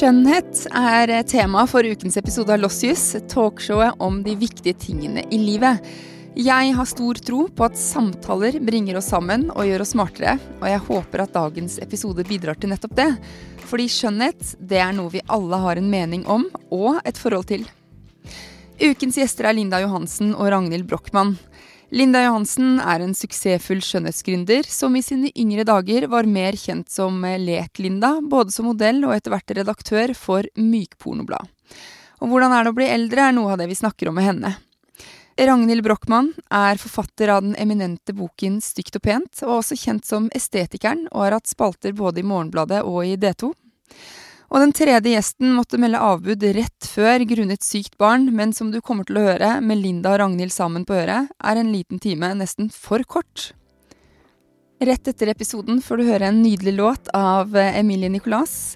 Skjønnhet er tema for ukens episode av Lossius, talkshowet om de viktige tingene i livet. Jeg har stor tro på at samtaler bringer oss sammen og gjør oss smartere, og jeg håper at dagens episode bidrar til nettopp det. Fordi skjønnhet, det er noe vi alle har en mening om og et forhold til. Ukens gjester er Linda Johansen og Ragnhild Brochmann. Linda Johansen er en suksessfull skjønnhetsgründer som i sine yngre dager var mer kjent som Lek-Linda, både som modell og etter hvert redaktør for Mykpornoblad. Og hvordan er det å bli eldre, er noe av det vi snakker om med henne. Ragnhild Brochmann er forfatter av den eminente boken Stygt og pent, og også kjent som Estetikeren, og har hatt spalter både i Morgenbladet og i D2. Og den tredje gjesten måtte melde avbud rett før grunnet sykt barn, men som du kommer til å høre, med Linda og Ragnhild sammen på øret, er en liten time nesten for kort. Rett etter episoden får du høre en nydelig låt av eh, Emilie Nicolas.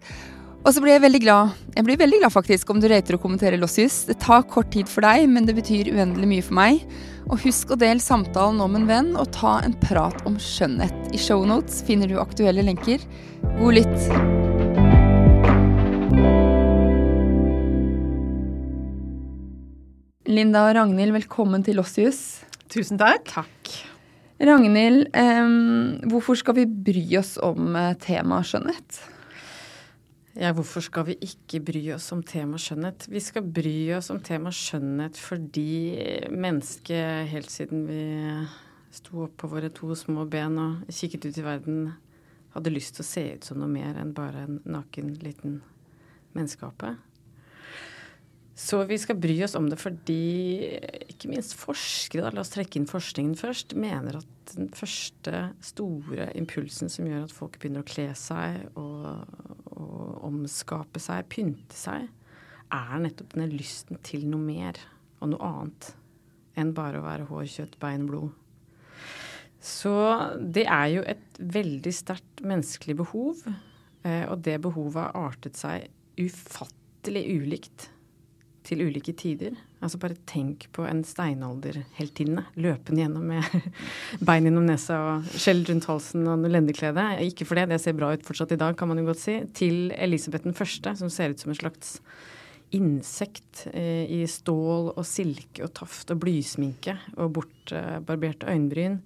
Og så blir jeg veldig glad jeg blir veldig glad faktisk om du rater og kommenterer Lossius. Det tar kort tid for deg, men det betyr uendelig mye for meg. Og husk å dele samtalen om en venn, og ta en prat om skjønnhet. I shownotes finner du aktuelle lenker. God lytt! Linda og Ragnhild, velkommen til Lossius. Tusen takk. Takk. Ragnhild, eh, hvorfor skal vi bry oss om eh, temaet skjønnhet? Ja, hvorfor skal vi ikke bry oss om temaet skjønnhet? Vi skal bry oss om temaet skjønnhet fordi mennesket helt siden vi sto opp på våre to små ben og kikket ut i verden, hadde lyst til å se ut som noe mer enn bare en naken liten menneskeape. Så vi skal bry oss om det fordi ikke minst forskere, da, la oss trekke inn forskningen først, mener at den første store impulsen som gjør at folk begynner å kle seg og, og omskape seg, pynte seg, er nettopp denne lysten til noe mer og noe annet enn bare å være hår, kjøtt, bein, blod. Så det er jo et veldig sterkt menneskelig behov, eh, og det behovet har artet seg ufattelig ulikt til ulike tider. Altså bare tenk på en steinalderheltinne løpende gjennom med bein innom nesa og skjell rundt halsen og lendeklede. Ikke for det, det ser bra ut fortsatt i dag, kan man jo godt si. Til Elisabeth den første, som ser ut som en slags insekt eh, i stål og silke og taft og blysminke og bortbarberte eh, øyenbryn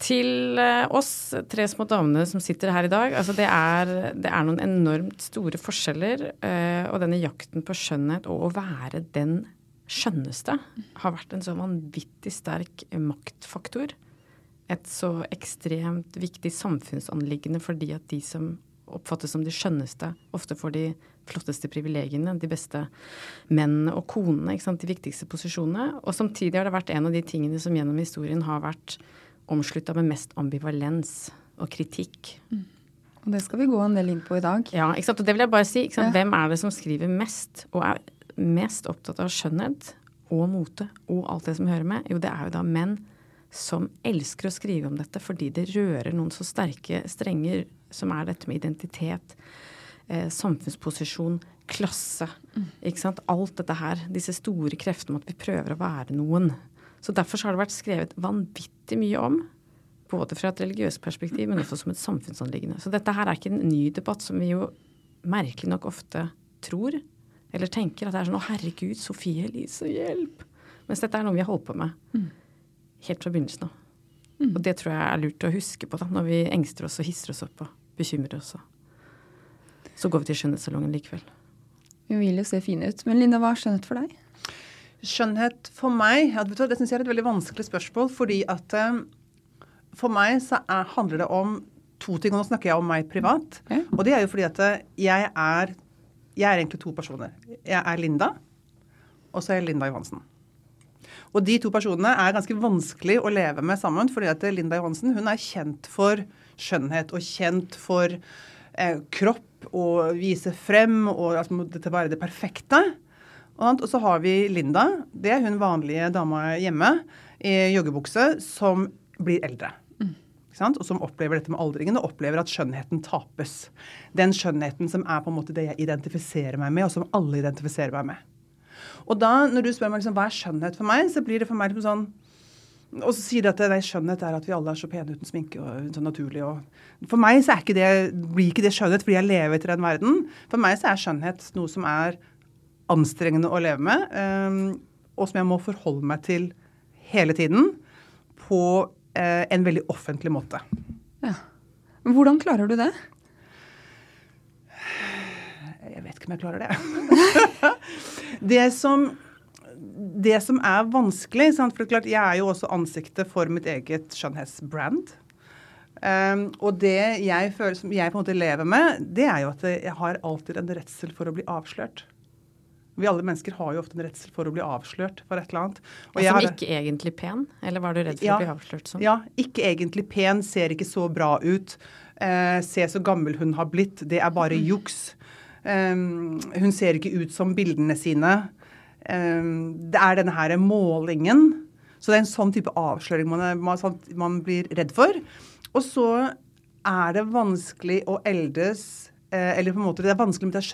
til eh, oss tre små damene som sitter her i dag. Altså det, er, det er noen enormt store forskjeller. Eh, og denne jakten på skjønnhet og å være den skjønneste har vært en så vanvittig sterk maktfaktor. Et så ekstremt viktig samfunnsanliggende fordi at de som oppfattes som de skjønneste, ofte får de flotteste privilegiene, de beste mennene og konene, de viktigste posisjonene. Og samtidig har det vært en av de tingene som gjennom historien har vært omslutta med mest ambivalens og kritikk. Mm. Og det skal vi gå en del inn på i dag. Ja, ikke sant? og det vil jeg bare si. Ja. Hvem er det som skriver mest, og er mest opptatt av skjønnhet og mote og alt det som hører med? Jo, det er jo da menn som elsker å skrive om dette fordi det rører noen så sterke strenger som er dette med identitet, eh, samfunnsposisjon, klasse. Mm. Ikke sant? Alt dette her. Disse store kreftene om at vi prøver å være noen. Så derfor har det vært skrevet vanvittig mye om. Både fra et religiøst perspektiv, men også som et samfunnsanliggende. Så dette her er ikke en ny debatt som vi jo merkelig nok ofte tror eller tenker at det er sånn 'Å, herregud, Sofie Elise, hjelp!' Mens dette er noe vi har holdt på med mm. helt fra begynnelsen av. Mm. Og det tror jeg er lurt å huske på da, når vi engster oss og hisser oss opp og bekymrer oss. Så går vi til skjønnhetssalongen likevel. Vi vil jo se fine ut. Men Linda, hva er skjønnhet for deg? Skjønnhet for meg ja, Det syns jeg er et veldig vanskelig spørsmål. Fordi at um, for meg så er, handler det om to ting. Og nå snakker jeg om meg privat. Okay. Og det er jo fordi at eh, jeg er Jeg er egentlig to personer. Jeg er Linda, og så er jeg Linda Johansen. Og de to personene er ganske vanskelig å leve med sammen. fordi at eh, Linda Johansen hun er kjent for skjønnhet og kjent for eh, kropp og vise frem og altså, det til å være det perfekte. Og så har vi Linda. Det er hun vanlige dama hjemme i joggebukse som blir eldre. Og som opplever dette med aldringen og opplever at skjønnheten tapes. Den skjønnheten som er på en måte det jeg identifiserer meg med, og som alle identifiserer meg med. Og da, når du spør meg liksom, hva er skjønnhet for meg, så blir det for meg liksom sånn og så sier de at nei, skjønnhet er at vi alle er så pene uten sminke og så naturlig. Og for meg så ikke det, blir ikke det skjønnhet fordi jeg lever etter den verden. For meg så er skjønnhet noe som er anstrengende å leve med, um, og som jeg må forholde meg til hele tiden på uh, en veldig offentlig måte. Ja. Hvordan klarer du det? Jeg vet ikke om jeg klarer det. det som det som er vanskelig sant? For klart, jeg er jo også ansiktet for mitt eget skjønnhetsbrand. Um, og det jeg føler som jeg på en måte lever med, det er jo at jeg har alltid en redsel for å bli avslørt. Vi alle mennesker har jo ofte en redsel for å bli avslørt for et eller annet. Og som har, ikke egentlig pen? Eller var du redd for ja, å bli avslørt som? Ja, ikke egentlig pen, ser ikke så bra ut. Eh, se så gammel hun har blitt. Det er bare juks. Um, hun ser ikke ut som bildene sine. Um, det er denne her målingen. Så det er en sånn type avsløring man, er, man, sånn man blir redd for. Og så er det vanskelig å eldes eh, Eller på en måte det er vanskelig med det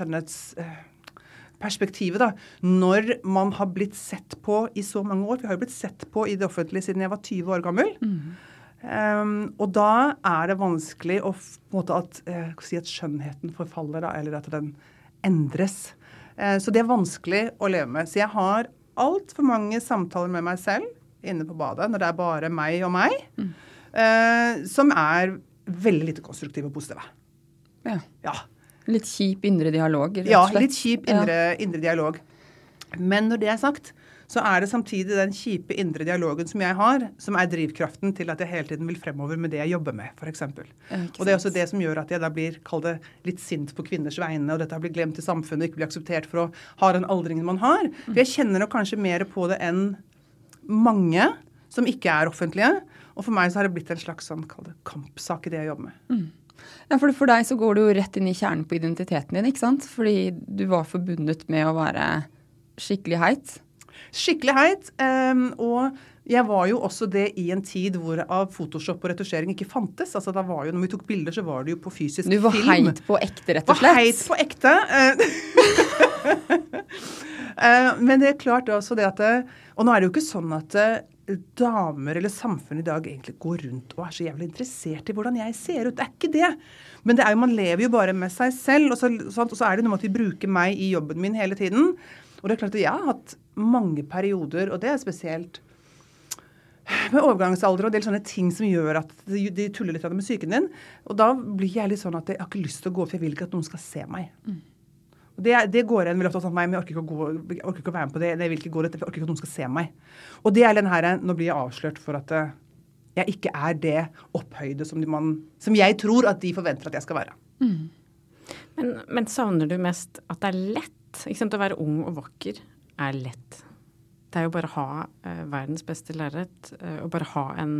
skjønnhetsperspektivet da, når man har blitt sett på i så mange år. Vi har jo blitt sett på i det offentlige siden jeg var 20 år gammel. Mm. Um, og da er det vanskelig å, måte at, eh, si at skjønnheten forfaller, da, eller at den endres. Eh, så det er vanskelig å leve med. Så jeg har altfor mange samtaler med meg selv inne på badet når det er bare meg og meg, mm. Eh, som er veldig lite konstruktive og positive. Ja. ja. Litt kjip indre dialog? Rett og slett. Ja, litt kjip indre, ja. indre dialog. Men når det er sagt, så er det samtidig den kjipe indre dialogen som jeg har, som er drivkraften til at jeg hele tiden vil fremover med det jeg jobber med, f.eks. Og det er også det som gjør at jeg da blir, kall det, litt sint på kvinners vegne, og dette har blitt glemt i samfunnet, ikke blir akseptert for å ha den aldringen man har. For jeg kjenner nok kanskje mer på det enn mange som ikke er offentlige. Og for meg så har det blitt en slags sånn, kall det, kampsak i det jeg jobber med. Mm. Ja, for For deg så går du jo rett inn i kjernen på identiteten din, ikke sant? Fordi du var forbundet med å være skikkelig heit. Skikkelig heit. Um, og jeg var jo også det i en tid hvor av Photoshop og retusjering ikke fantes. Altså da var jo, Når vi tok bilder, så var det jo på fysisk film. Du var film. heit på ekte, rett og slett? Var heit på ekte. uh, men det er klart også det at Og nå er det jo ikke sånn at damer eller samfunnet i dag egentlig går rundt og er så jævlig interessert i hvordan jeg ser ut. Det er ikke det. Men det er jo, man lever jo bare med seg selv. Og så, og så er det noe med at vi bruker meg i jobben min hele tiden. Og det er klart at jeg har hatt mange perioder, og det er spesielt med overgangsalder og en del sånne ting som gjør at de, tuller litt med psyken din. Og da blir jeg litt sånn at jeg har ikke lyst til å gå, for jeg vil ikke at noen skal se meg. Mm. Det, det, går igjen veldig ofte hos meg, men jeg orker ikke, å gå, jeg orker ikke å være med på det. Jeg vil ikke gå rett, jeg orker ikke at noen skal se meg. Og det er den her, Nå blir jeg avslørt for at eh, jeg ikke er det opphøyde som, de man, som jeg tror at de forventer at jeg skal være. Mm. Men, men savner du mest at det er lett ikke sant? Å være ung og vakker er lett. Det er jo bare å ha uh, verdens beste lerret uh, og bare ha en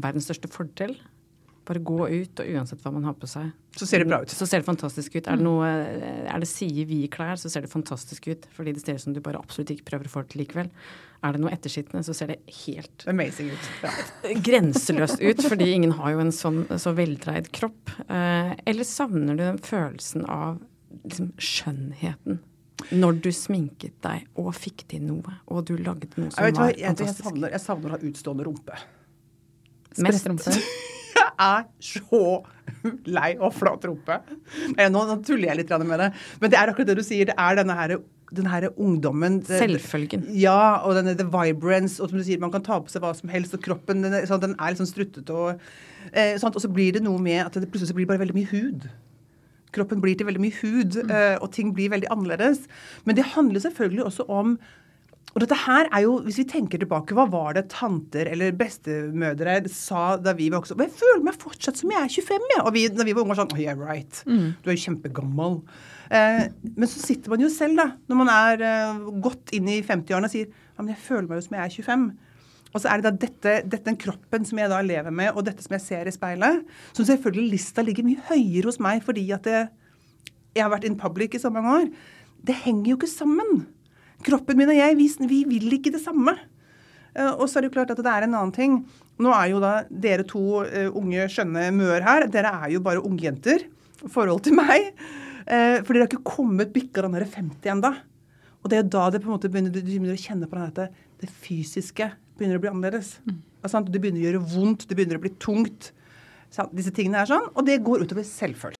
verdens største fordel. Bare gå ut, og uansett hva man har på seg Så ser det bra ut. Så ser det fantastisk ut. Er det, noe, er det sier vi klær, så ser det fantastisk ut. Fordi det ser ut som du bare absolutt ikke prøver å få det til likevel. Er det noe ettersittende, så ser det helt Amazing ut. Ja. Grenseløst ut, fordi ingen har jo en sånn så veldreid kropp. Eh, eller savner du den følelsen av liksom, skjønnheten når du sminket deg og fikk til noe, og du lagde noe som jeg var jeg, fantastisk. Jeg savner, jeg savner, å ha utstående rumpe. Mest rumpe? jeg er så lei av flat rumpe. Nå, nå, tuller jeg litt med det. Men det er akkurat det du sier. Det er denne her, den her ungdommen Selvfølgen. Ja, og denne the vibrance. Og som du sier, man kan ta på seg hva som helst, og kroppen den, sånn, den er litt sånn struttete. Og, eh, sånn, og så blir det noe med at det plutselig blir bare veldig mye hud kroppen blir til veldig mye hud, mm. eh, og ting blir veldig annerledes. Men det handler selvfølgelig også om og dette her er jo, Hvis vi tenker tilbake, hva var det tanter eller bestemødre sa da vi var også Jeg føler meg fortsatt som jeg er 25, ja. Og vi, da vi var unge, var sånn oh, Yeah, right. Mm. Du er jo kjempegammel. Eh, men så sitter man jo selv, da, når man er eh, godt inn i 50-årene og sier ja, men jeg føler meg jo som jeg er 25. Og så er det da dette, dette, den kroppen som jeg da lever med, og dette som jeg ser i speilet, som selvfølgelig lista ligger mye høyere hos meg fordi at det, jeg har vært in public i så mange år. Det henger jo ikke sammen. Kroppen min og jeg, vi, vi vil ikke det samme. Uh, og så er det jo klart at det er en annen ting. Nå er jo da dere to uh, unge, skjønne mør her. Dere er jo bare ungjenter i forhold til meg. Uh, for dere har ikke kommet bikka den der 50 ennå. Og det er da det på en måte begynner, du begynner å kjenne på dette, det, fysiske begynner å bli annerledes. Mm. Altså, det begynner å gjøre vondt, det begynner å bli tungt. Disse tingene er sånn, og det går utover selvfølelsen.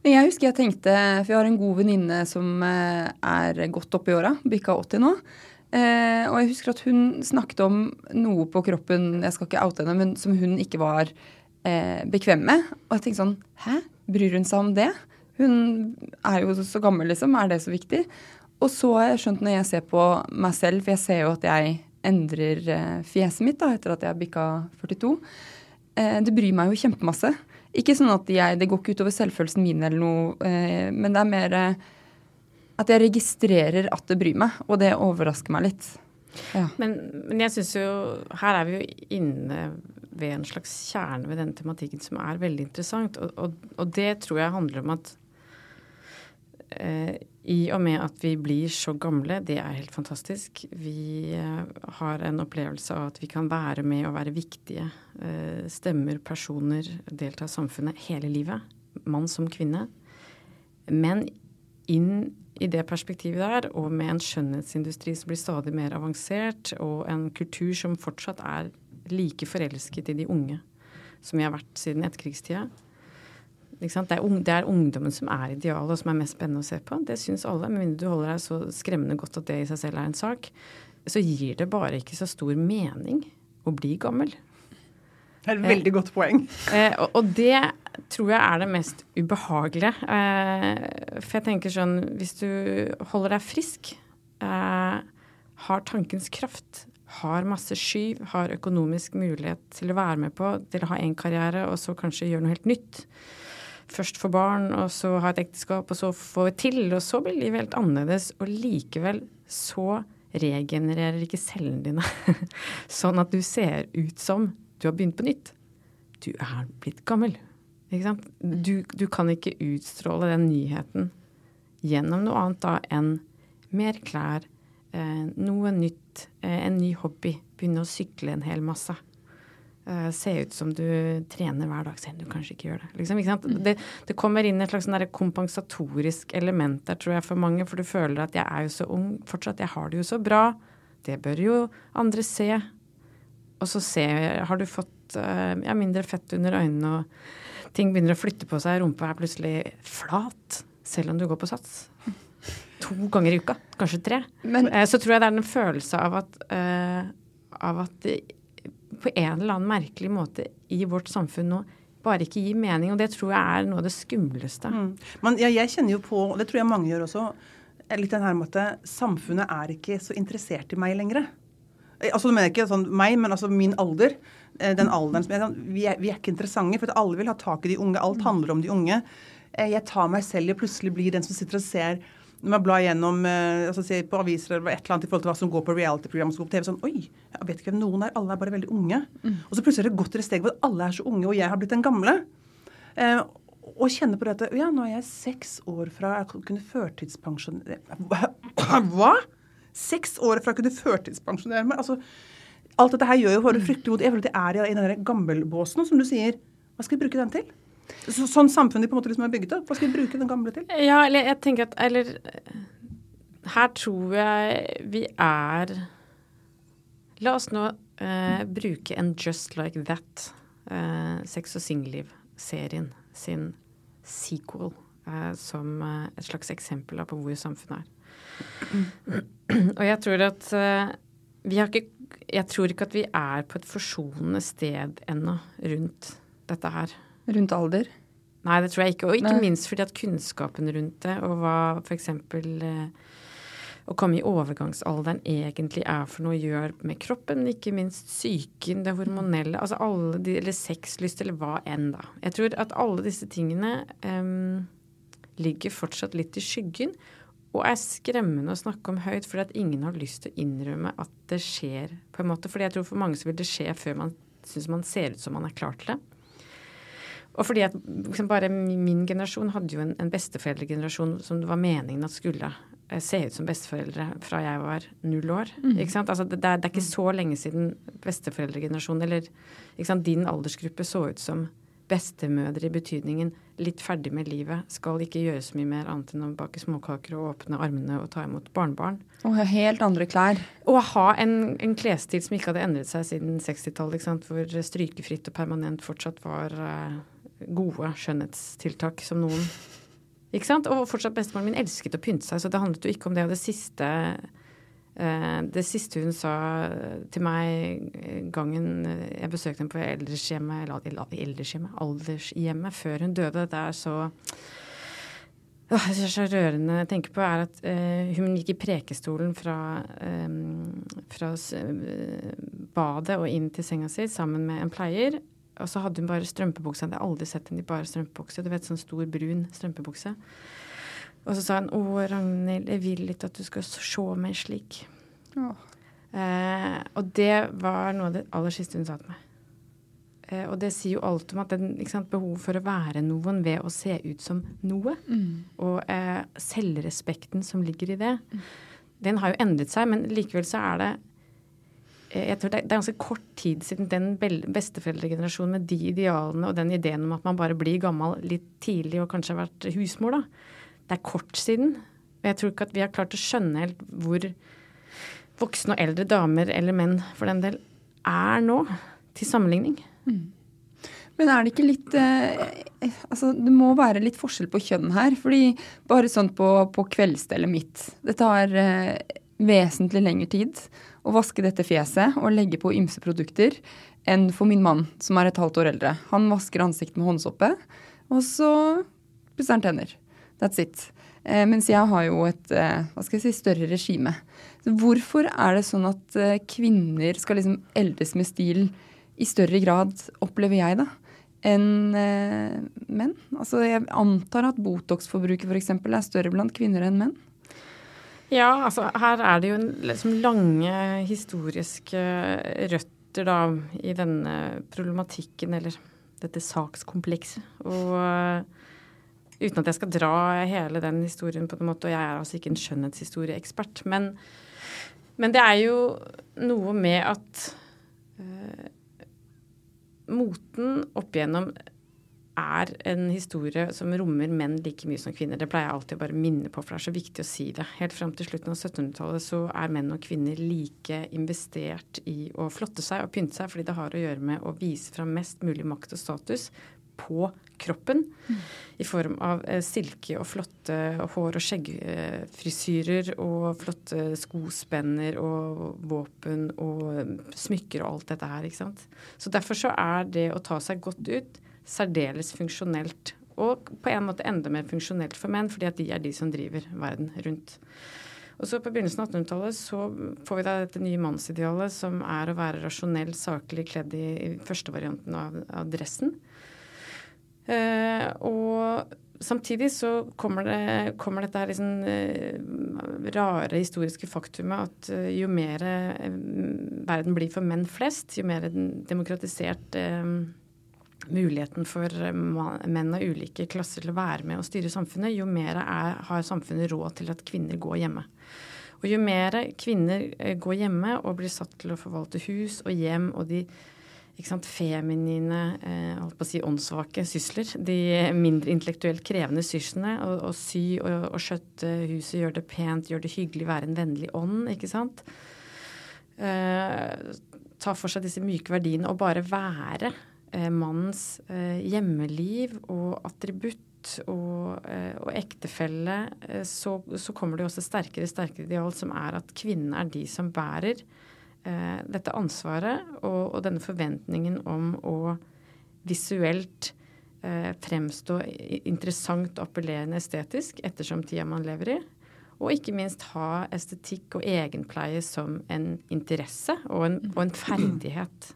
Jeg husker jeg tenkte, for jeg har en god venninne som eh, er godt oppe i åra, bikka 80 nå. Eh, og jeg husker at hun snakket om noe på kroppen, jeg skal ikke oute henne, men som hun ikke var eh, bekvem med. Og jeg tenkte sånn Hæ? Bryr hun seg om det? Hun er jo så gammel, liksom. Er det så viktig? Og så har jeg skjønt når jeg ser på meg selv, for jeg ser jo at jeg endrer fjeset mitt da, etter at jeg har bikka 42. Eh, det bryr meg jo kjempemasse. Ikke sånn at jeg, Det går ikke utover selvfølelsen min, eller noe, eh, men det er mer eh, at jeg registrerer at det bryr meg, og det overrasker meg litt. Ja. Men, men, jeg syns jo Her er vi jo inne ved en slags kjerne ved denne tematikken som er veldig interessant. Og, og, og det tror jeg handler om at eh, i og med at vi blir så gamle, det er helt fantastisk. Vi eh, har en opplevelse av at vi kan være med og være viktige eh, stemmer, personer, delta i samfunnet hele livet. Mann som kvinne. Men inn i det perspektivet der, og med en skjønnhetsindustri som blir stadig mer avansert, og en kultur som fortsatt er like forelsket i de unge som vi har vært siden etterkrigstida. Det er, det er, ungdommen som er idealet, og som er mest spennende å se på. Det syns alle. Med mindre du holder deg så skremmende godt at det i seg selv er en sak, så gir det bare ikke så stor mening å bli gammel. Det er et veldig eh, godt poeng. Eh, og, og, det tror jeg er det mest ubehagelige. Eh, for jeg tenker sånn Hvis du holder deg frisk, eh, har tankens kraft, har masse skyv, har økonomisk mulighet til å være med på, til å ha en karriere, og så kanskje gjøre noe helt nytt. Først få barn, og så ha et ekteskap, og så få et til, og så blir livet helt annerledes. Og likevel så regenererer ikke cellene dine sånn at du ser ut som du har begynt på nytt. Du er blitt gammel. Ikke sant? Du, du kan ikke utstråle den nyheten gjennom noe annet da enn mer klær, eh, noe nytt, eh, en ny hobby. Begynne å sykle en hel masse. Eh, se ut som du trener hver dag, selv om du kanskje ikke gjør det. Liksom, ikke det, det, kommer inn et slags sånn kompensatorisk element der, tror jeg, for mange. For du føler at jeg er jo så ung fortsatt, jeg har det jo så bra. Det bør jo andre se. Og så se, har du fått uh, ja, mindre fett under øynene, og ting begynner å flytte på seg. Rumpa er plutselig flat, selv om du går på sats. To ganger i uka, kanskje tre. Men, uh, så tror jeg det er en følelse av at, uh, av at på en eller annen merkelig måte i vårt samfunn nå bare ikke gir mening. Og det tror jeg er noe av det skumleste. Mm. Men ja, jeg kjenner jo på, og det tror jeg mange gjør også, litt den her med at samfunnet er ikke så interessert i meg lenger. Eh, altså, du mener ikke sånn meg, men altså min alder. Eh, den alderen som er, sånn, vi, er, vi er ikke interessante, for alle vil ha tak i de unge. Alt handler om de unge. Eh, jeg tar meg selv i plutselig bli den som sitter og ser når man blar gjennom altså ser på aviser eller et eller annet i forhold til hva som går på reality-program som går på TV, sånn Oi, jeg vet ikke hvem noen er. Alle er bare veldig unge. Mm. Og så plutselig er det gått til et steg hvor alle er så unge, og jeg har blitt den gamle. Eh, og kjenne på dette Ja, nå er jeg seks år fra å kunne førtidspensjonere Hva? Seks år fra å kunne førtidspensjonere meg. Altså, alt dette her gjør jo det fryktelig vondt. Jeg føler at jeg er i den gammelbåsen, som du sier. Hva skal vi bruke den til? Så, sånn samfunnet på en måte liksom er bygget opp. Hva skal vi bruke den gamle til? Ja, eller jeg tenker at Eller her tror jeg vi er La oss nå eh, bruke en Just Like That, eh, sex- og singelliv-serien sin sequel, eh, som eh, et slags eksempel på hvor samfunnet er. Og jeg tror at uh, vi har ikke Jeg tror ikke at vi er på et forsonende sted ennå rundt dette her. Rundt alder? Nei, det tror jeg ikke. Og ikke Nei. minst fordi at kunnskapen rundt det, og hva f.eks. Uh, å komme i overgangsalderen egentlig er for noe, gjør med kroppen, ikke minst psyken, det hormonelle, altså alle de, eller sexlyst, eller hva enn, da. Jeg tror at alle disse tingene um, ligger fortsatt litt i skyggen. og er skremmende å snakke om høyt fordi at ingen har lyst til å innrømme at det skjer, på en måte. Fordi jeg tror for mange så vil det skje før man syns man ser ut som man er klar til det. Og fordi at liksom bare min generasjon hadde jo en, en besteforeldregenerasjon som det var meningen at skulle eh, se ut som besteforeldre fra jeg var null år. Mm. Ikke sant? Altså, det, det, er, ikke så lenge siden besteforeldregenerasjonen eller sant, din aldersgruppe så ut som bestemødre i betydningen litt ferdig med livet, skal ikke gjøre så mye mer annet enn å bake småkaker og åpne armene og ta imot barnebarn. Og ha helt andre klær. Og ha en, en klesstil som ikke hadde endret seg siden 60-tallet, hvor strykefritt og permanent fortsatt var uh, gode skjønnhetstiltak som noen Ikke sant? Og fortsatt bestemoren min elsket å pynte seg, så det handlet jo ikke om det. Og det siste, eh, det siste hun sa til meg gangen jeg besøkte henne på eldreshjemmet, eller eldreshjemmet, aldershjemmet, før hun døde, det er så det er så rørende å tenke på, er at hun gikk i prekestolen fra, fra badet og inn til senga si sammen med en pleier. Og så hadde hun bare strømpebukse. Jeg hadde aldri sett henne i bare strømpebukse. Du vet, sånn stor, brun strømpebukse. Og så sa hun 'Å, Ragnhild, jeg vil ikke at du skal se meg slik'. Eh, og det var noe av det aller siste hun sa til meg. Eh, og det sier jo alt om at den sant, behov for å være noen ved å se ut som noe, mm. og eh, selvrespekten som ligger i det, mm. den har jo endret seg, men likevel så er det jeg tror det er ganske kort tid siden den besteforeldregenerasjonen med de idealene og den ideen om at man bare blir gammel litt tidlig og kanskje har vært husmor, da. Det er kort siden. Og jeg tror ikke at vi har klart å skjønne helt hvor voksne og eldre damer, eller menn for den del, er nå, til sammenligning. Mm. Men er det ikke litt eh, Altså, det må være litt forskjell på kjønn her. fordi bare sånn på, på kveldsstellet mitt Det tar eh, vesentlig lengre tid å vaske dette fjeset og legge på ymse produkter enn for min mann, som er et halvt år eldre. Han vasker ansiktet med håndsoppe, og så pusser han tenner. That's it. Eh, mens jeg har jo et eh, hva skal jeg si, større regime. Så hvorfor er det sånn at eh, kvinner skal liksom eldes med stil i større grad, opplever jeg, da, enn eh, menn? Altså, jeg antar at Botox-forbruket f.eks. er større blant kvinner enn menn. Ja, altså her er det jo liksom lange historiske røtter da i denne problematikken, eller dette sakskomplekset. Og uh, uten at jeg skal dra hele den historien på en måte, og jeg er altså ikke en skjønnhetshistorieekspert, men, men det er jo noe med at uh, moten opp igjennom er en historie som rommer menn like mye som kvinner. Det pleier jeg alltid å bare minne på, for det er så viktig å si det. Helt fram til slutten av 1700-tallet så er menn og kvinner like investert i å flotte seg og pynte seg, fordi det har å gjøre med å vise fram mest mulig makt og status på kroppen. Mm. I form av eh, silke og flotte hår- og skjeggfrisyrer og flotte skospenner og våpen og smykker og alt dette her, ikke sant. Så derfor så er det å ta seg godt ut særdeles funksjonelt. Og på en måte enda mer funksjonelt for menn, fordi at de er de som driver verden rundt. Og så På begynnelsen av 1800-tallet så får vi da dette nye mannsidealet, som er å være rasjonell, saklig kledd i, i første varianten av, av dressen. Eh, og samtidig så kommer, det, kommer dette her liksom, eh, rare historiske faktumet at eh, jo mer eh, verden blir for menn flest, jo mer demokratisert eh, muligheten for menn av ulike klasser til å være med og styre samfunnet, jo mer er, har samfunnet råd til at kvinner går hjemme. Og jo mer kvinner eh, går hjemme og blir satt til å forvalte hus og hjem og de sant, feminine, eh, holdt på å si åndssvake sysler, de mindre intellektuelt krevende syslene, å, sy og, og skjøtte huset, gjøre det pent, gjøre det hyggelig, være en vennlig ånd, ikke sant. Eh, ta for seg disse myke verdiene og bare være mannens eh, hjemmeliv og attributt og, eh, og ektefelle, eh, så, så, kommer det også sterkere sterkere ideal, som er at kvinnen er de som bærer eh, dette ansvaret og, og, denne forventningen om å visuelt eh, fremstå interessant og appellerende estetisk ettersom tida man lever i. Og ikke minst ha estetikk og egenpleie som en interesse og en, og en ferdighet.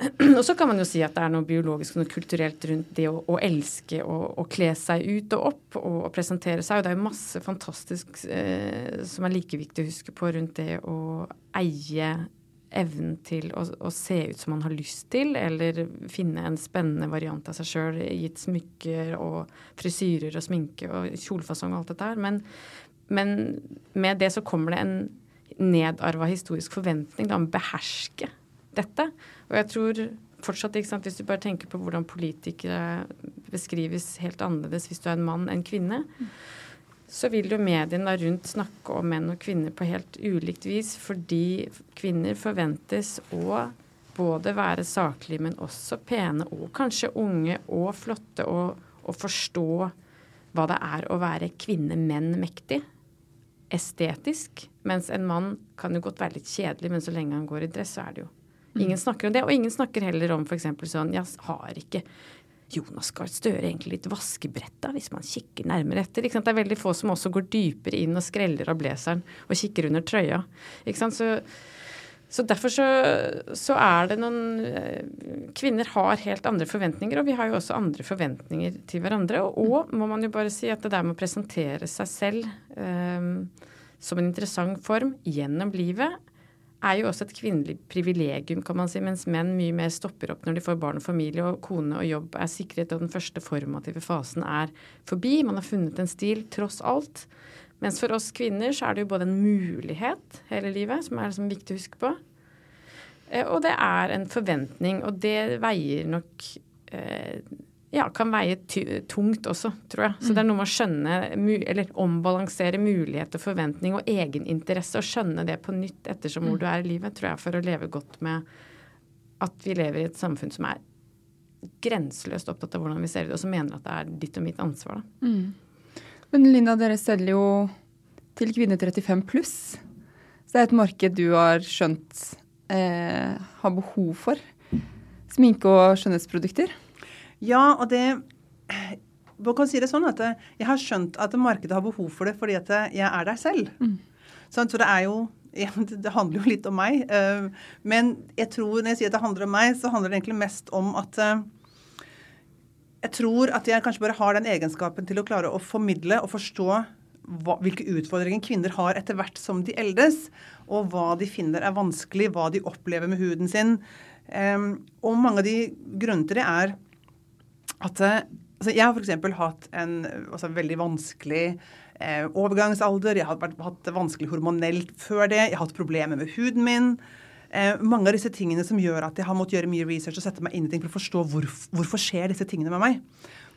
og så kan man jo si at det er noe biologisk og noe kulturelt rundt det å, å elske og kle seg ut og opp og, og, presentere seg. Og det er jo masse fantastisk eh, som er like viktig å huske på rundt det å eie evnen til å, å, se ut som man har lyst til, eller finne en spennende variant av seg sjøl, gitt smykker og frisyrer og sminke og kjolefasong og alt dette her. Men, men med det så kommer det en nedarva historisk forventning da, om å beherske dette. Og jeg tror fortsatt, sant, hvis du bare tenker på hvordan politikere beskrives helt annerledes hvis du er en mann enn kvinne, så vil jo mediene rundt snakke om menn og kvinner på helt ulikt vis, fordi kvinner forventes å både være saklige, men også pene og kanskje unge og flotte, og, og forstå hva det er å være kvinne, menn mektig. Estetisk. Mens en mann kan jo godt være litt kjedelig, men så lenge han går i dress, så er det jo Ingen snakker om det. Og ingen snakker heller om f.eks. sånn Jeg har ikke Jonas Gahr Støre egentlig litt vaskebrett da, hvis man kikker nærmere etter. Det er veldig få som også går dypere inn og skreller av blazeren og kikker under trøya. Så, så, derfor så, så, er det noen eh, Kvinner har helt andre forventninger, og vi har jo også andre forventninger til hverandre. Og, og må man jo bare si at det der med å presentere seg selv um, som en interessant form gjennom livet er jo også et kvinnelig privilegium, kan man si, mens menn mye mer stopper opp når de får barn og familie, og kone og jobb er sikret, og den første formative fasen er forbi. Man har funnet en stil, tross alt. Mens for oss kvinner så er det jo både en mulighet hele livet, som er liksom viktig å huske på, eh, og det er en forventning, og det veier nok eh, ja, kan veie tungt også, tror jeg. Så det er noe med å skjønne, eller ombalansere mulighet og forventning og egeninteresse, og skjønne det på nytt ettersom hvor du er i livet, tror jeg, for å leve godt med at vi lever i et samfunn som er grenseløst opptatt av hvordan vi ser ut, og som mener at det er ditt og mitt ansvar. Da. Mm. Men Linda, dere selger jo til kvinner 35 pluss. Så det er et marked du har skjønt eh, har behov for. Sminke- og skjønnhetsprodukter. Ja, og det Man kan si det sånn at jeg har skjønt at markedet har behov for det fordi at jeg er der selv. Mm. Sånn, så det er jo det handler jo litt om meg. Eh, men jeg tror når jeg sier at det handler om meg, så handler det egentlig mest om at eh, jeg tror at jeg kanskje bare har den egenskapen til å klare å formidle og forstå hva, hvilke utfordringer kvinner har etter hvert som de eldes, og hva de finner er vanskelig, hva de opplever med huden sin. Um, og mange av de grunnene til det er at eh, altså Jeg har f.eks. hatt en altså, veldig vanskelig eh, overgangsalder. Jeg har hatt det vanskelig hormonelt før det. Jeg har hatt problemer med huden min. Eh, mange av disse tingene som gjør at jeg har måttet gjøre mye research og sette meg inn i ting for å forstå hvor, hvorfor skjer disse tingene med meg.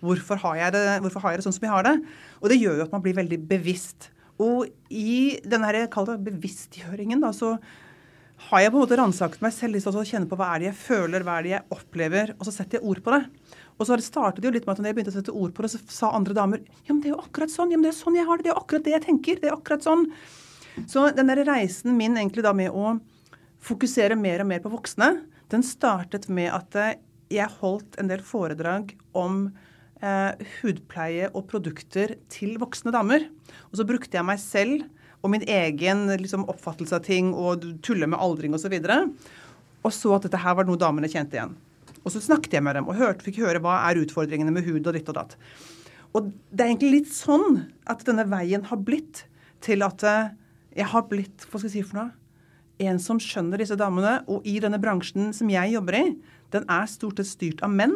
Hvorfor har, det, hvorfor har jeg det sånn som jeg har det? Og det gjør jo at man blir veldig bevisst. Og i denne bevisstgjøringen da, så har jeg på en måte ransaket meg selv litt og kjenner på hva er det jeg føler, hva er det jeg opplever, og så setter jeg ord på det. Og så startet det jo litt med at når jeg begynte å sette ord på det, så sa andre damer ja, men det er jo akkurat sånn. ja, men Det er sånn jeg har det. Det er akkurat det jeg tenker. Det er akkurat sånn. Så den der reisen min egentlig da med å fokusere mer og mer på voksne, den startet med at eh, jeg holdt en del foredrag om eh, hudpleie og produkter til voksne damer. Og så brukte jeg meg selv og min egen liksom, oppfattelse av ting og tulle med aldring osv. Og, så og så at dette her var noe damene kjente igjen. Og så snakket jeg med dem og hørte, fikk høre hva er utfordringene med hud og ditt og datt. Og det er egentlig litt sånn at denne veien har blitt til at eh, jeg har blitt hva skal jeg si for noe, en som skjønner disse damene. Og i denne bransjen som jeg jobber i, den er stort sett styrt av menn.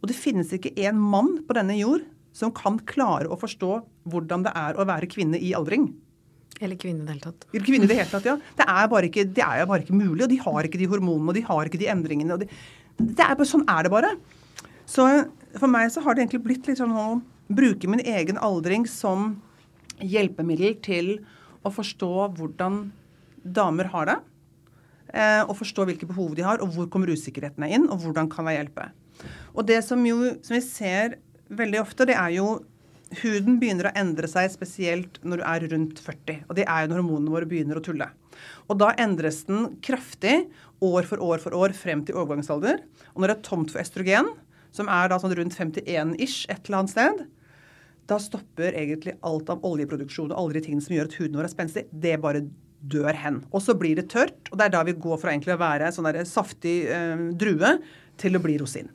Og det finnes ikke en mann på denne jord som kan klare å forstå hvordan det er å være kvinne i aldring. Eller kvinne i det hele tatt. Eller kvinne i det hele tatt, ja. Det er, bare ikke, det er bare ikke mulig. Og de har ikke de hormonene, og de har ikke de endringene. og de, er sånn er det bare. Så for meg så har det egentlig blitt litt sånn å bruke min egen aldring som hjelpemiddel til å forstå hvordan damer har det. Eh, og forstå hvilke behov de har, og hvor kommer usikkerhetene inn, og hvordan kan jeg hjelpe. Og det som, jo, som vi ser veldig ofte, det er jo huden begynner å endre seg spesielt når du er rundt 40. Og det er jo når hormonene våre begynner å tulle. Og da endres den kraftig år for år for år frem til overgangsalder. Og når det er tomt for østrogen, som er da sånn rundt 51-ish et eller annet sted, da stopper egentlig alt av oljeproduksjon og alle de tingene som gjør at huden vår er spenstig. Det bare dør hen. Og så blir det tørt, og det er da vi går fra egentlig å være sånn der saftig eh, drue til å bli rosin.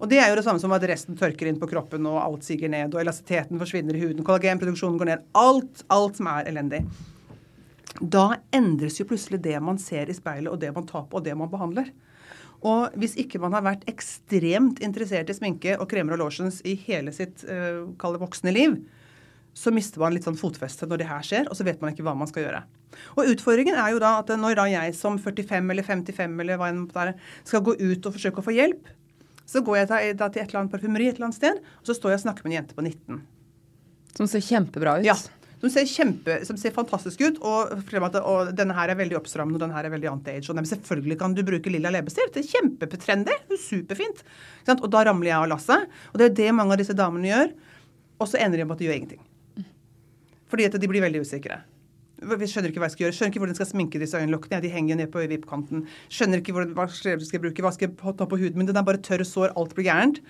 Og det er jo det samme som at resten tørker inn på kroppen, og alt siger ned, og elastiteten forsvinner i huden, kollagenproduksjonen går ned. Alt, alt som er elendig. Da endres jo plutselig det man ser i speilet, og det man tar på, og det man behandler. Og hvis ikke man har vært ekstremt interessert i sminke og kremer og lotions i hele sitt uh, voksne liv, så mister man litt sånn fotfeste når det her skjer, og så vet man ikke hva man skal gjøre. Og utfordringen er jo da at når da jeg som 45 eller 55 eller hva enn det er, skal gå ut og forsøke å få hjelp, så går jeg da til et eller annet parfymeri et eller annet sted, og så står jeg og snakker med en jente på 19. Som ser kjempebra ut. Ja. Som ser, kjempe, som ser fantastisk ut. Og, og, denne her er veldig oppstrammende, og denne her er veldig anti-age. Og selvfølgelig kan du bruke lilla leppestift. Det er kjempetrendy. Superfint. Og da ramler jeg av lasset. Og det er det mange av disse damene gjør. Og så ender de med at de gjør ingenting. Fordi at de blir veldig usikre. Vi skjønner ikke hva jeg skal gjøre. Skjønner ikke hvordan jeg skal sminke disse øyenlokkene. De henger ned på vippkanten. Skjønner ikke hva jeg skal bruke. Hva skal jeg ta på huden min? Den er bare tørr sår. Alt blir gærent.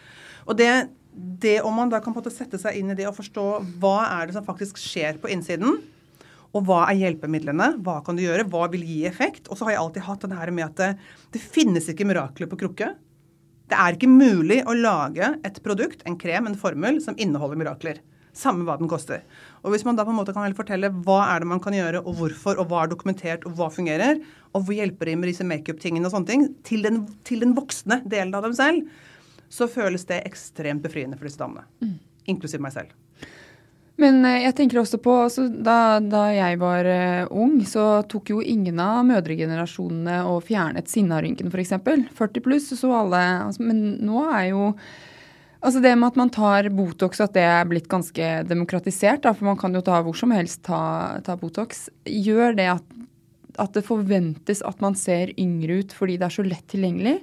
Og det, det om man da kan på en måte sette seg inn i det og forstå hva er det som faktisk skjer på innsiden, og hva er hjelpemidlene? Hva kan du gjøre? Hva vil gi effekt? Og så har jeg alltid hatt den her med at det, det finnes ikke mirakler på krukke. Det er ikke mulig å lage et produkt, en krem, en formel, som inneholder mirakler. Samme hva den koster. Og Hvis man da på en måte kan fortelle hva er det man kan gjøre, og hvorfor, og hva er dokumentert, og hva fungerer, og hvor hjelper de med disse makeup-tingene og sånne ting, til den, til den, voksne delen av dem selv, så føles det ekstremt befriende for disse damene. Mm. Inklusiv meg selv. Men eh, jeg tenker også på altså, da, da, jeg var uh, ung, så tok jo ingen av mødregenerasjonene og fjernet sinnarynken f.eks. 40 pluss så alle altså, Men nå er jo Altså Det med at man tar Botox, at det er blitt ganske demokratisert, da, for man kan jo ta hvor som helst ta, ta Botox, gjør det at, at, det forventes at man ser yngre ut fordi det er så lett tilgjengelig?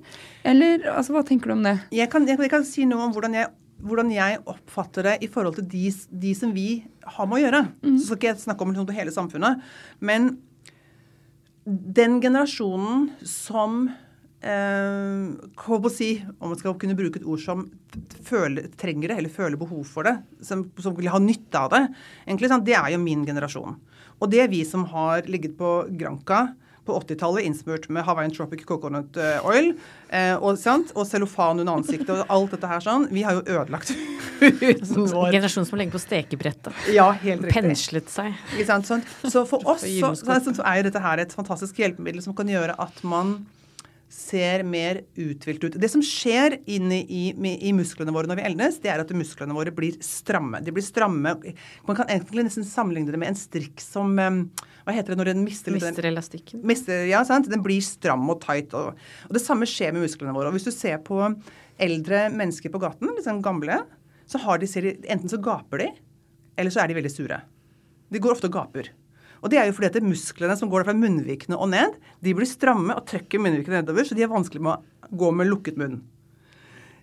Eller altså, hva tenker du om det? Jeg kan, jeg, jeg kan si noe om hvordan jeg, hvordan jeg, oppfatter det i forhold til de, de som vi har med å gjøre. Mm. Så skal ikke jeg snakke om liksom, hele samfunnet. Men den generasjonen som eh, si, om man skal kunne bruke et ord som føler, trenger det, eller føler behov for det, som, som vil ha nytte av det, egentlig, sånn, det er jo min generasjon. Og det er vi som har ligget på Granca på 80-tallet innsmurt med Hawaiian Tropic Coconut eh, Oil eh, og, og cellofan under ansiktet og alt dette her sånn. Vi har jo ødelagt huden vår. Generasjon som legger på stekebrettet. Ja, helt riktig. Penslet seg. Sånn. Så for oss så, så, så, er jo dette her et fantastisk hjelpemiddel som kan gjøre at man ser mer uthvilt ut. Det som skjer inni i, i, musklene våre når vi eldes, det er at musklene våre blir stramme. De blir stramme. Man kan egentlig nesten sammenligne det med en strikk som um, Hva heter det når den mister Mister elastikken. Mister, ja, sant? Den blir stram og tight. Og, og, det samme skjer med musklene våre. Og hvis du ser på eldre mennesker på gaten, liksom gamle, så har de, enten så gaper de, eller så er de veldig sure. De går ofte og gaper. Og det er jo fordi at musklene som går fra munnvikene og ned, de blir stramme og trekker munnvikene nedover, så de er vanskelig med å gå med lukket munn.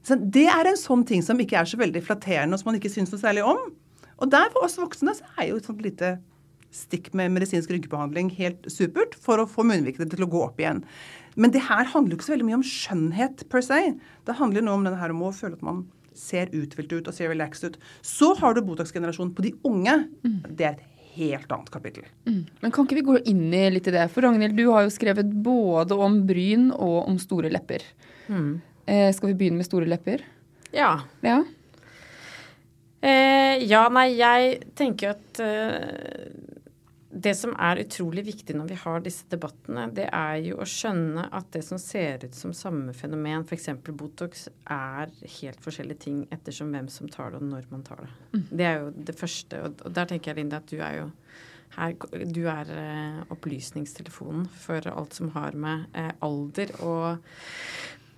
Så det er en sånn ting som ikke er så veldig flatterende, og som man ikke syns noe særlig om. Og der for oss voksne så er jo et sånt lite stikk med medisinsk ryggebehandling helt supert for å få munnvikene til å gå opp igjen. Men det her handler jo ikke så veldig mye om skjønnhet per se. Det handler nå om denne her om å føle at man ser uthvilt ut og ser relaxed ut. Så har du Botox-generasjonen på de unge. Mm. Det er et helt annet kapittel. Mm. Men kan ikke vi gå inn i litt i det? For Ragnhild, du har jo skrevet både om bryn og om store lepper. Mm. Eh, skal vi begynne med store lepper? Ja. Ja, eh, ja nei, jeg tenker at eh, det som er utrolig viktig når vi har disse debattene, det er jo å skjønne at det som ser ut som samme fenomen, f.eks. Botox, er helt forskjellige ting ettersom hvem som tar det, og når man tar det. Mm. Det er jo det første. Og, der tenker jeg, Linda, at du er jo her, du er eh, opplysningstelefonen for alt som har med eh, alder og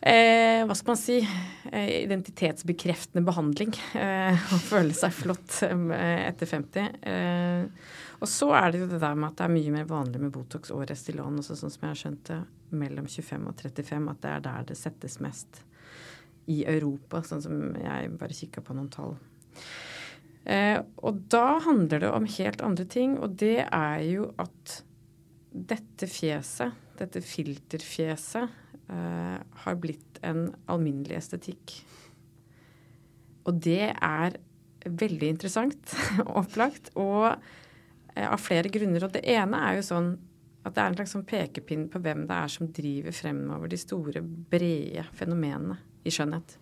eh, hva skal man si eh, identitetsbekreftende behandling. Eh, å føle seg flott eh, etter 50. Og så er det jo det der med at det er mye mer vanlig med Botox og Restylane, også sånn som jeg har skjønt det, mellom 25 og 35, at det er der det settes mest i Europa, sånn som jeg bare kikka på noen tall. Eh, og da handler det om helt andre ting, og det er jo at dette fjeset, dette filterfjeset, eh, har blitt en alminnelig estetikk. Og det er veldig interessant, opplagt. Og av flere grunner. Og det ene er jo sånn at det er en slags sånn pekepinn på hvem det er som driver fremover de store, brede fenomenene i skjønnhet.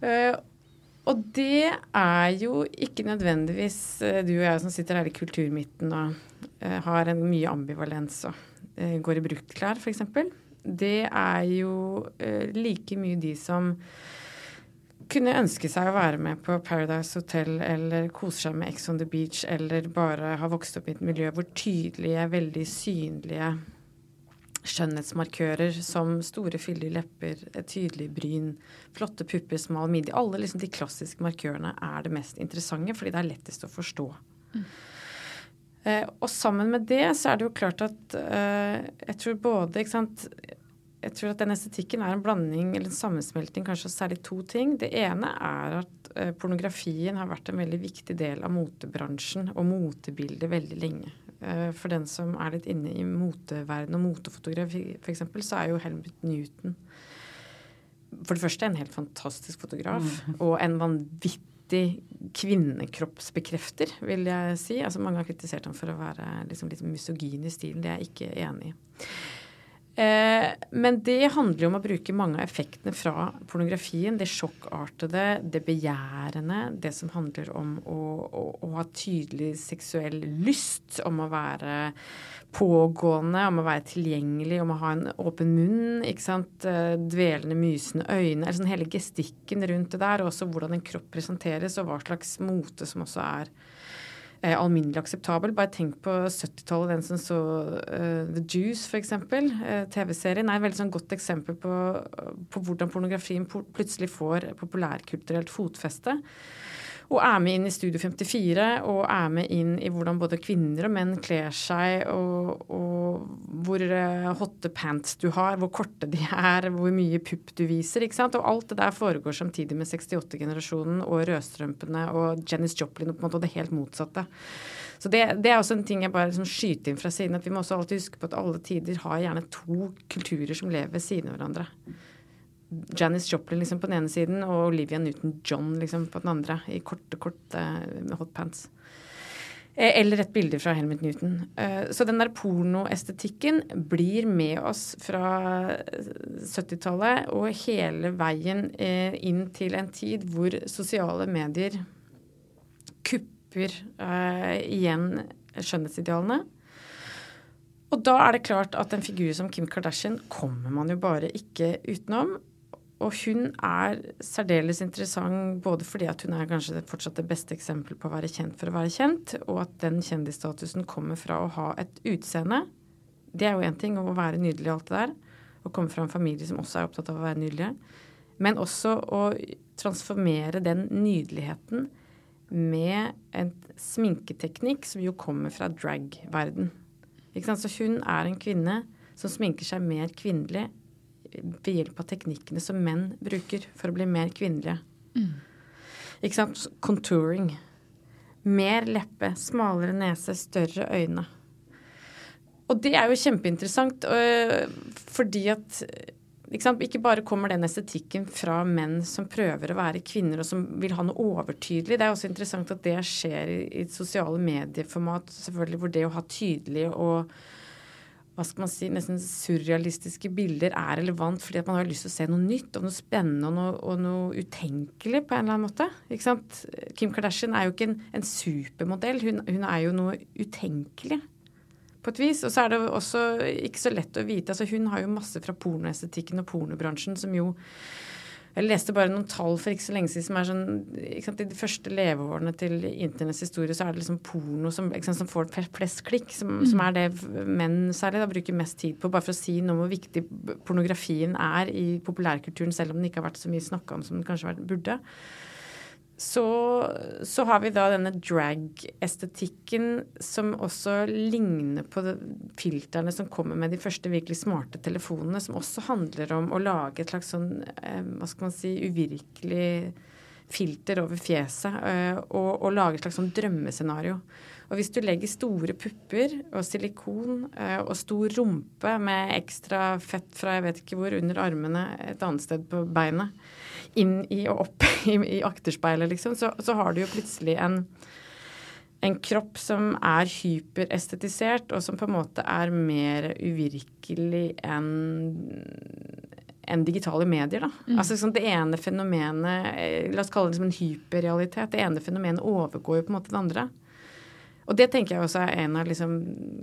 Uh, og det er jo ikke nødvendigvis uh, du og jeg som sitter her i kulturmidten og har en mye ambivalens og går i bruktklær, f.eks. Det er jo like mye de som kunne ønske seg å være med på Paradise Hotel eller kose seg med Ex on the Beach eller bare ha vokst opp i et miljø hvor tydelige, veldig synlige skjønnhetsmarkører som store, fyldige lepper, et tydelig bryn, flotte pupper, smal midje Alle liksom de klassiske markørene er det mest interessante fordi det er lettest å forstå. Mm. Eh, og sammen med det så er det jo klart at eh, jeg tror både ikke sant, jeg tror at den estetikken er en blanding eller en sammensmelting kanskje av særlig to ting. Det ene er at eh, pornografien har vært en veldig viktig del av motebransjen og motebildet veldig lenge. Eh, for den som er litt inne i moteverden og motefotografi f.eks., så er jo Helmut Newton for det første en helt fantastisk fotograf mm. og en vanvittig kvinnekroppsbekrefter, vil jeg si. Altså Mange har kritisert ham for å være liksom litt misogyn i stilen. Det er jeg ikke enig i. Eh, men det handler jo om å bruke mange av effektene fra pornografien. Det sjokkartede, det begjærende, det som handler om å, å, å, ha tydelig seksuell lyst, om å være pågående, om å være tilgjengelig, om å ha en åpen munn, ikke sant. Eh, dvelende, mysende øyne. Eller sånn hele gestikken rundt det der, og også hvordan en kropp presenteres, og hva slags mote som også er eh, alminnelig akseptabel. Bare tenk på 70-tallet, den som så uh, The Juice, f.eks. Uh, TV-serien er et veldig sånn godt eksempel på, på hvordan pornografien plutselig får populærkulturelt fotfeste og er med inn i Studio 54 og er med inn i hvordan både kvinner og menn kler seg, og, og hvor uh, hotte pants du har, hvor korte de er, hvor mye pupp du viser. ikke sant? Og alt det der foregår samtidig med 68-generasjonen og rødstrømpene og Janis Joplin og på en måte det helt motsatte. Så det, det, er også en ting jeg bare liksom skyter inn fra siden, at vi må også alltid huske på at alle tider har gjerne to kulturer som lever ved siden av hverandre. Janis Joplin liksom på den ene siden og Olivia Newton-John liksom på den andre i korte, korte uh, hotpants. Eh, eller et bilde fra Helmut Newton. Uh, så den der pornoestetikken blir med oss fra 70-tallet og hele veien inn til en tid hvor sosiale medier kupper igjen skjønnhetsidealene. Og da er det klart at en figur som Kim Kardashian kommer man jo bare ikke utenom. Og hun er særdeles interessant både fordi at hun er kanskje fortsatt det beste eksempelet på å være kjent for å være kjent, og at den kjendisstatusen kommer fra å ha et utseende. Det er jo én ting, å være nydelig og alt det der. Å komme fra en familie som også er opptatt av å være nydelige. Men også å transformere den nydeligheten med en sminketeknikk som jo kommer fra drag-verden. Så hun er en kvinne som sminker seg mer kvinnelig ved hjelp av teknikkene som menn bruker for å bli mer kvinnelige. Mm. Ikke sant? Contouring. Mer leppe, smalere nese, større øyne. Og det er jo kjempeinteressant øh, fordi at ikke, ikke, bare kommer den estetikken fra menn som prøver å være kvinner og som vil ha noe overtydelig. Det er også interessant at det skjer i, i sosiale medieformat, selvfølgelig, hvor det å ha tydelig og hva skal man si, nesten surrealistiske bilder er relevant fordi at man har lyst til å se noe nytt og noe spennende og noe, og noe utenkelig på en eller annen måte. Ikke sant? Kim Kardashian er jo ikke en, en supermodell. Hun, hun, er jo noe utenkelig på et vis. Og så er det også ikke så lett å vite. altså Hun har jo masse fra pornoestetikken og pornobransjen som jo jeg leste bare noen tall for ikke så lenge siden som er sånn sant, I de første leveårene til internetts historie så er det liksom porno som, sant, som får flest klikk, som, mm. som, er det menn særlig da bruker mest tid på. Bare for å si noe om hvor viktig pornografien er i populærkulturen, selv om den ikke har vært så mye snakka om som den kanskje burde så, så, har vi da denne drag-estetikken som også ligner på filtrene som kommer med de første virkelig smarte telefonene, som også handler om å lage et slags sånn, eh, hva skal man si, uvirkelig filter over fjeset. Eh, og, og lage et slags sånn drømmescenario. Og hvis du legger store pupper og silikon eh, og stor rumpe med ekstra fett fra jeg vet ikke hvor under armene et annet sted på beinet, inn i og opp i, i akterspeilet, liksom, så, så, har du jo plutselig en en kropp som er hyperestetisert, og som på en måte er mer uvirkelig enn enn digitale medier. Da. Mm. Altså sånn, Det ene fenomenet eh, La oss kalle det som en hyperrealitet. Det ene fenomenet overgår jo på en måte det andre. Og det tenker jeg også er en av liksom,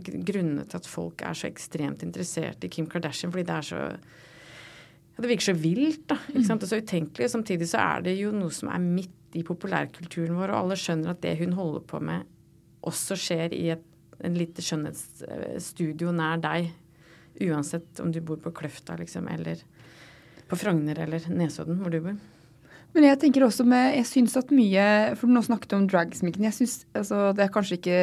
grunnene til at folk er så ekstremt interessert i Kim Kardashian. Fordi det er så ja, Det virker så vilt, da. Ikke sant? Og så utenkelig. Samtidig så er det jo noe som er midt i populærkulturen vår, og alle skjønner at det hun holder på med, også skjer i et en lite skjønnhetsstudio nær deg. Uansett om du bor på Kløfta, liksom, eller på Frogner eller Nesodden, hvor du bor. Men jeg tenker også med, jeg syns at mye For nå snakket du om dragsminken. Jeg synes, altså, Det er kanskje ikke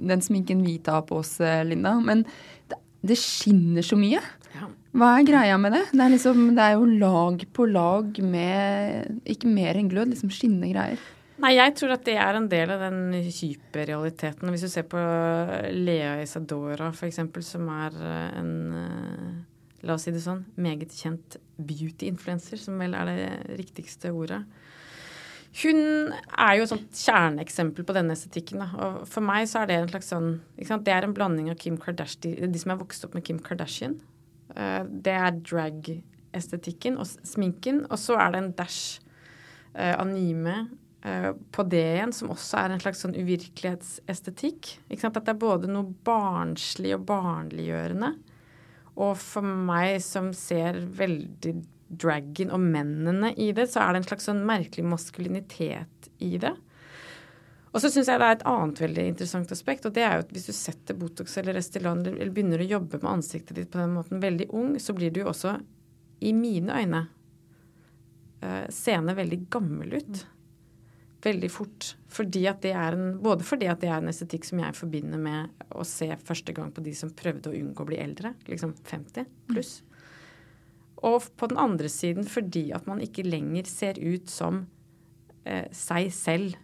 den sminken vi tar på oss, eh, Linda, men det, det skinner så mye. Hva er greia med det? Det er, liksom, det er jo lag på lag med ikke mer enn glød, liksom skinnende greier. Nei, jeg tror at det er en del av den hyperrealiteten. Hvis du ser på Lea Isadora f.eks., som er eh, en eh, la oss si det sånn, meget kjent beauty-influencer, som vel er det riktigste ordet. Hun er jo et sånt kjerneeksempel på denne estetikken. Da. Og for meg så er det en slags sånn Det er en blanding av Kim Kardashian, de som er vokst opp med Kim Kardashian. Uh, det er drag-estetikken og sminken. Og så er det en dash uh, anime uh, på det igjen, som også er en slags sånn uvirkelighetsestetikk. At det er både noe barnslig og barnliggjørende. Og for meg som ser veldig dragen og mennene i det, så er det en slags sånn merkelig maskulinitet i det. Og så syns jeg det er et annet veldig interessant aspekt, og det er jo at hvis du setter Botox eller Restylane eller begynner å jobbe med ansiktet ditt på den måten veldig ung, så blir du jo også, i mine øyne, uh, seende veldig gammel ut veldig fort. Fordi en, både fordi at det er en estetikk som jeg forbinder med å se første gang på de som prøvde å unngå å bli eldre, liksom 50 pluss. Og på den andre siden fordi at man ikke lenger ser ut som eh, seg selv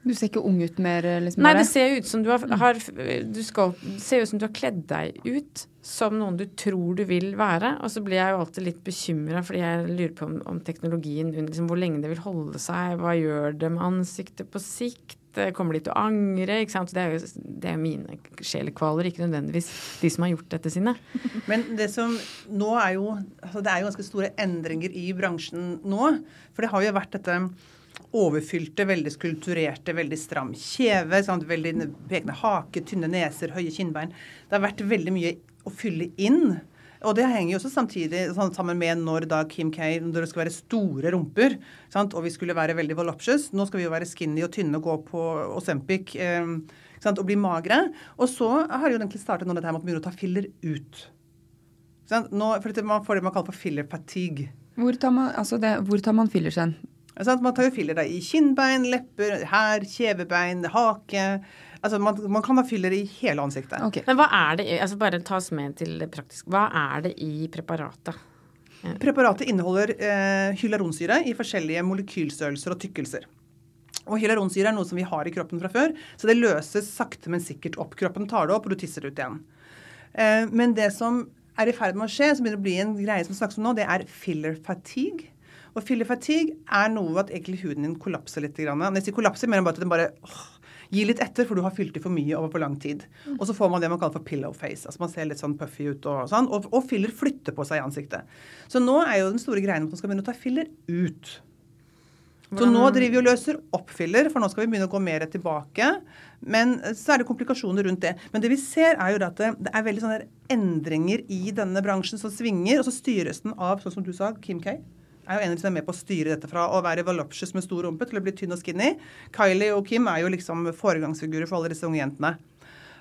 du ser ikke ung ut mer? liksom? Nei, det ser ut som du har, har du skal, ser ut som du har kledd deg ut som noen du tror du vil være. Og så blir jeg jo alltid litt bekymra, fordi jeg lurer på om, om teknologien liksom, Hvor lenge det vil holde seg, hva gjør det med ansiktet på sikt? Kommer de til å angre? ikke sant? Det er jo, det er mine sjelekvaler, ikke nødvendigvis de som har gjort dette sine. Men det som nå er jo altså Det er jo ganske store endringer i bransjen nå. For det har jo vært dette overfylte, veldig skulpturerte, veldig stram kjeve, sant? veldig pekende hake, tynne neser, høye kinnbein. Det har vært veldig mye å fylle inn. Og det henger jo også samtidig sånn, sammen med når da Kim K når det skal være store rumper, sant? og vi skulle være veldig voluptuous. Nå skal vi jo være skinny og tynne og gå på Osempic eh, og bli magre. Og så har det jo egentlig startet nå dette her med at man begynner å ta filler ut. Nå, for Man får det man kaller for filler fatigue. Hvor tar man, altså det, hvor tar man fillers hen? Man tar jo filler da, i kinnbein, lepper, her, kjevebein, hake. Altså, man, man, kan ha filler i hele ansiktet. Okay. Men hva er det altså Bare ta oss med til det praktiske. Hva er det i preparatet? Ja. Preparatet inneholder eh, hyaluronsyre i forskjellige molekylstørrelser og tykkelser. Og Hyaluronsyre er noe som vi har i kroppen fra før, så det løses sakte, men sikkert opp. Kroppen tar det opp, og du tisser det ut igjen. Eh, men det som er i ferd med å skje, som begynner å bli en greie som snakkes om nå, det er filler fatigue. Og fatigue er noe at egentlig huden din kollapser litt. Når jeg sier kollapser, mener jeg bare at den bare åh, gir litt etter, for du har fylt i for mye over for lang tid. Mm. Og så får man det man kaller for pillow face. altså Man ser litt sånn puffy ut og sånn. Og, og filler flytter på seg i ansiktet. Så nå er jo den store greia at man skal begynne å ta filler ut. Så nå driver vi og løser opp filler, for nå skal vi begynne å gå mer tilbake. Men så er det komplikasjoner rundt det. Men det vi ser, er jo at det, det er veldig sånne endringer i denne bransjen som svinger, og så styres den av, sånn som du sa, Kim K er jo en av de som er med på å styre dette fra å være voluptuous med stor rumpe til å bli tynn og skinny. Kylie og Kim er jo liksom foregangsfigurer for alle disse unge jentene.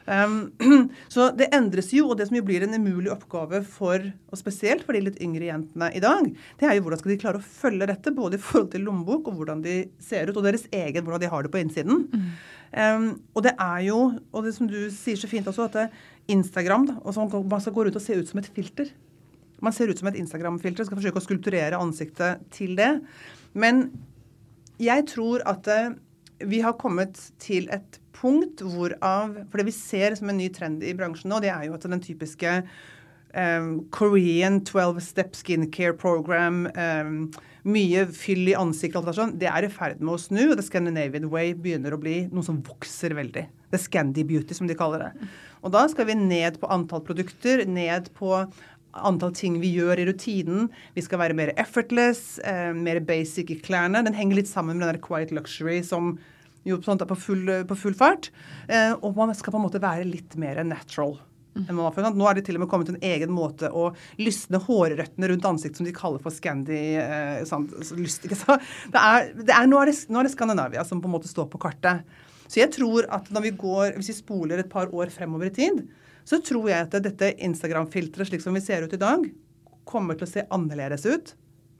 Um, så det endres jo, og det som jo blir en umulig oppgave for, og spesielt for de litt yngre jentene i dag, det er jo hvordan skal de klare å følge dette, både i forhold til lommebok og hvordan de ser ut, og deres egen, hvordan de har det på innsiden. Mm. Um, og det er jo, og det som du sier så fint også, at Instagram da, og sånn, man skal gå rundt og se ut som et filter. Man ser ut som et Instagram-filter. Skal forsøke å skulpturere ansiktet til det. Men jeg tror at eh, vi har kommet til et punkt hvorav For det vi ser som en ny trend i bransjen nå, det er jo at den typiske um, Korean 12 step skincare program. Um, mye fyll i ansiktet. Alt det sånn, det er i ferd med å snu. og The Scandinavian Way begynner å bli noe som vokser veldig. The Scandi Beauty, som de kaller det. Og da skal vi ned på antall produkter, ned på antall ting vi gjør i rutinen. Vi skal være mer effortless, eh, mer basic i klærne. Den henger litt sammen med den der quiet luxury som jo sånt er på full, på full fart. Eh, og man skal på en måte være litt mer natural. Nå er det til og med kommet en egen måte å lysne hårrøttene rundt ansiktet som de kaller for Scandi eh, sant, lyst, det er, det er, nå, er det, nå er det Skandinavia som på en måte står på kartet. Så jeg tror at når vi går, hvis vi spoler et par år fremover i tid, så tror jeg at dette Instagram-filteret slik som vi ser ut i dag, kommer til å se annerledes ut.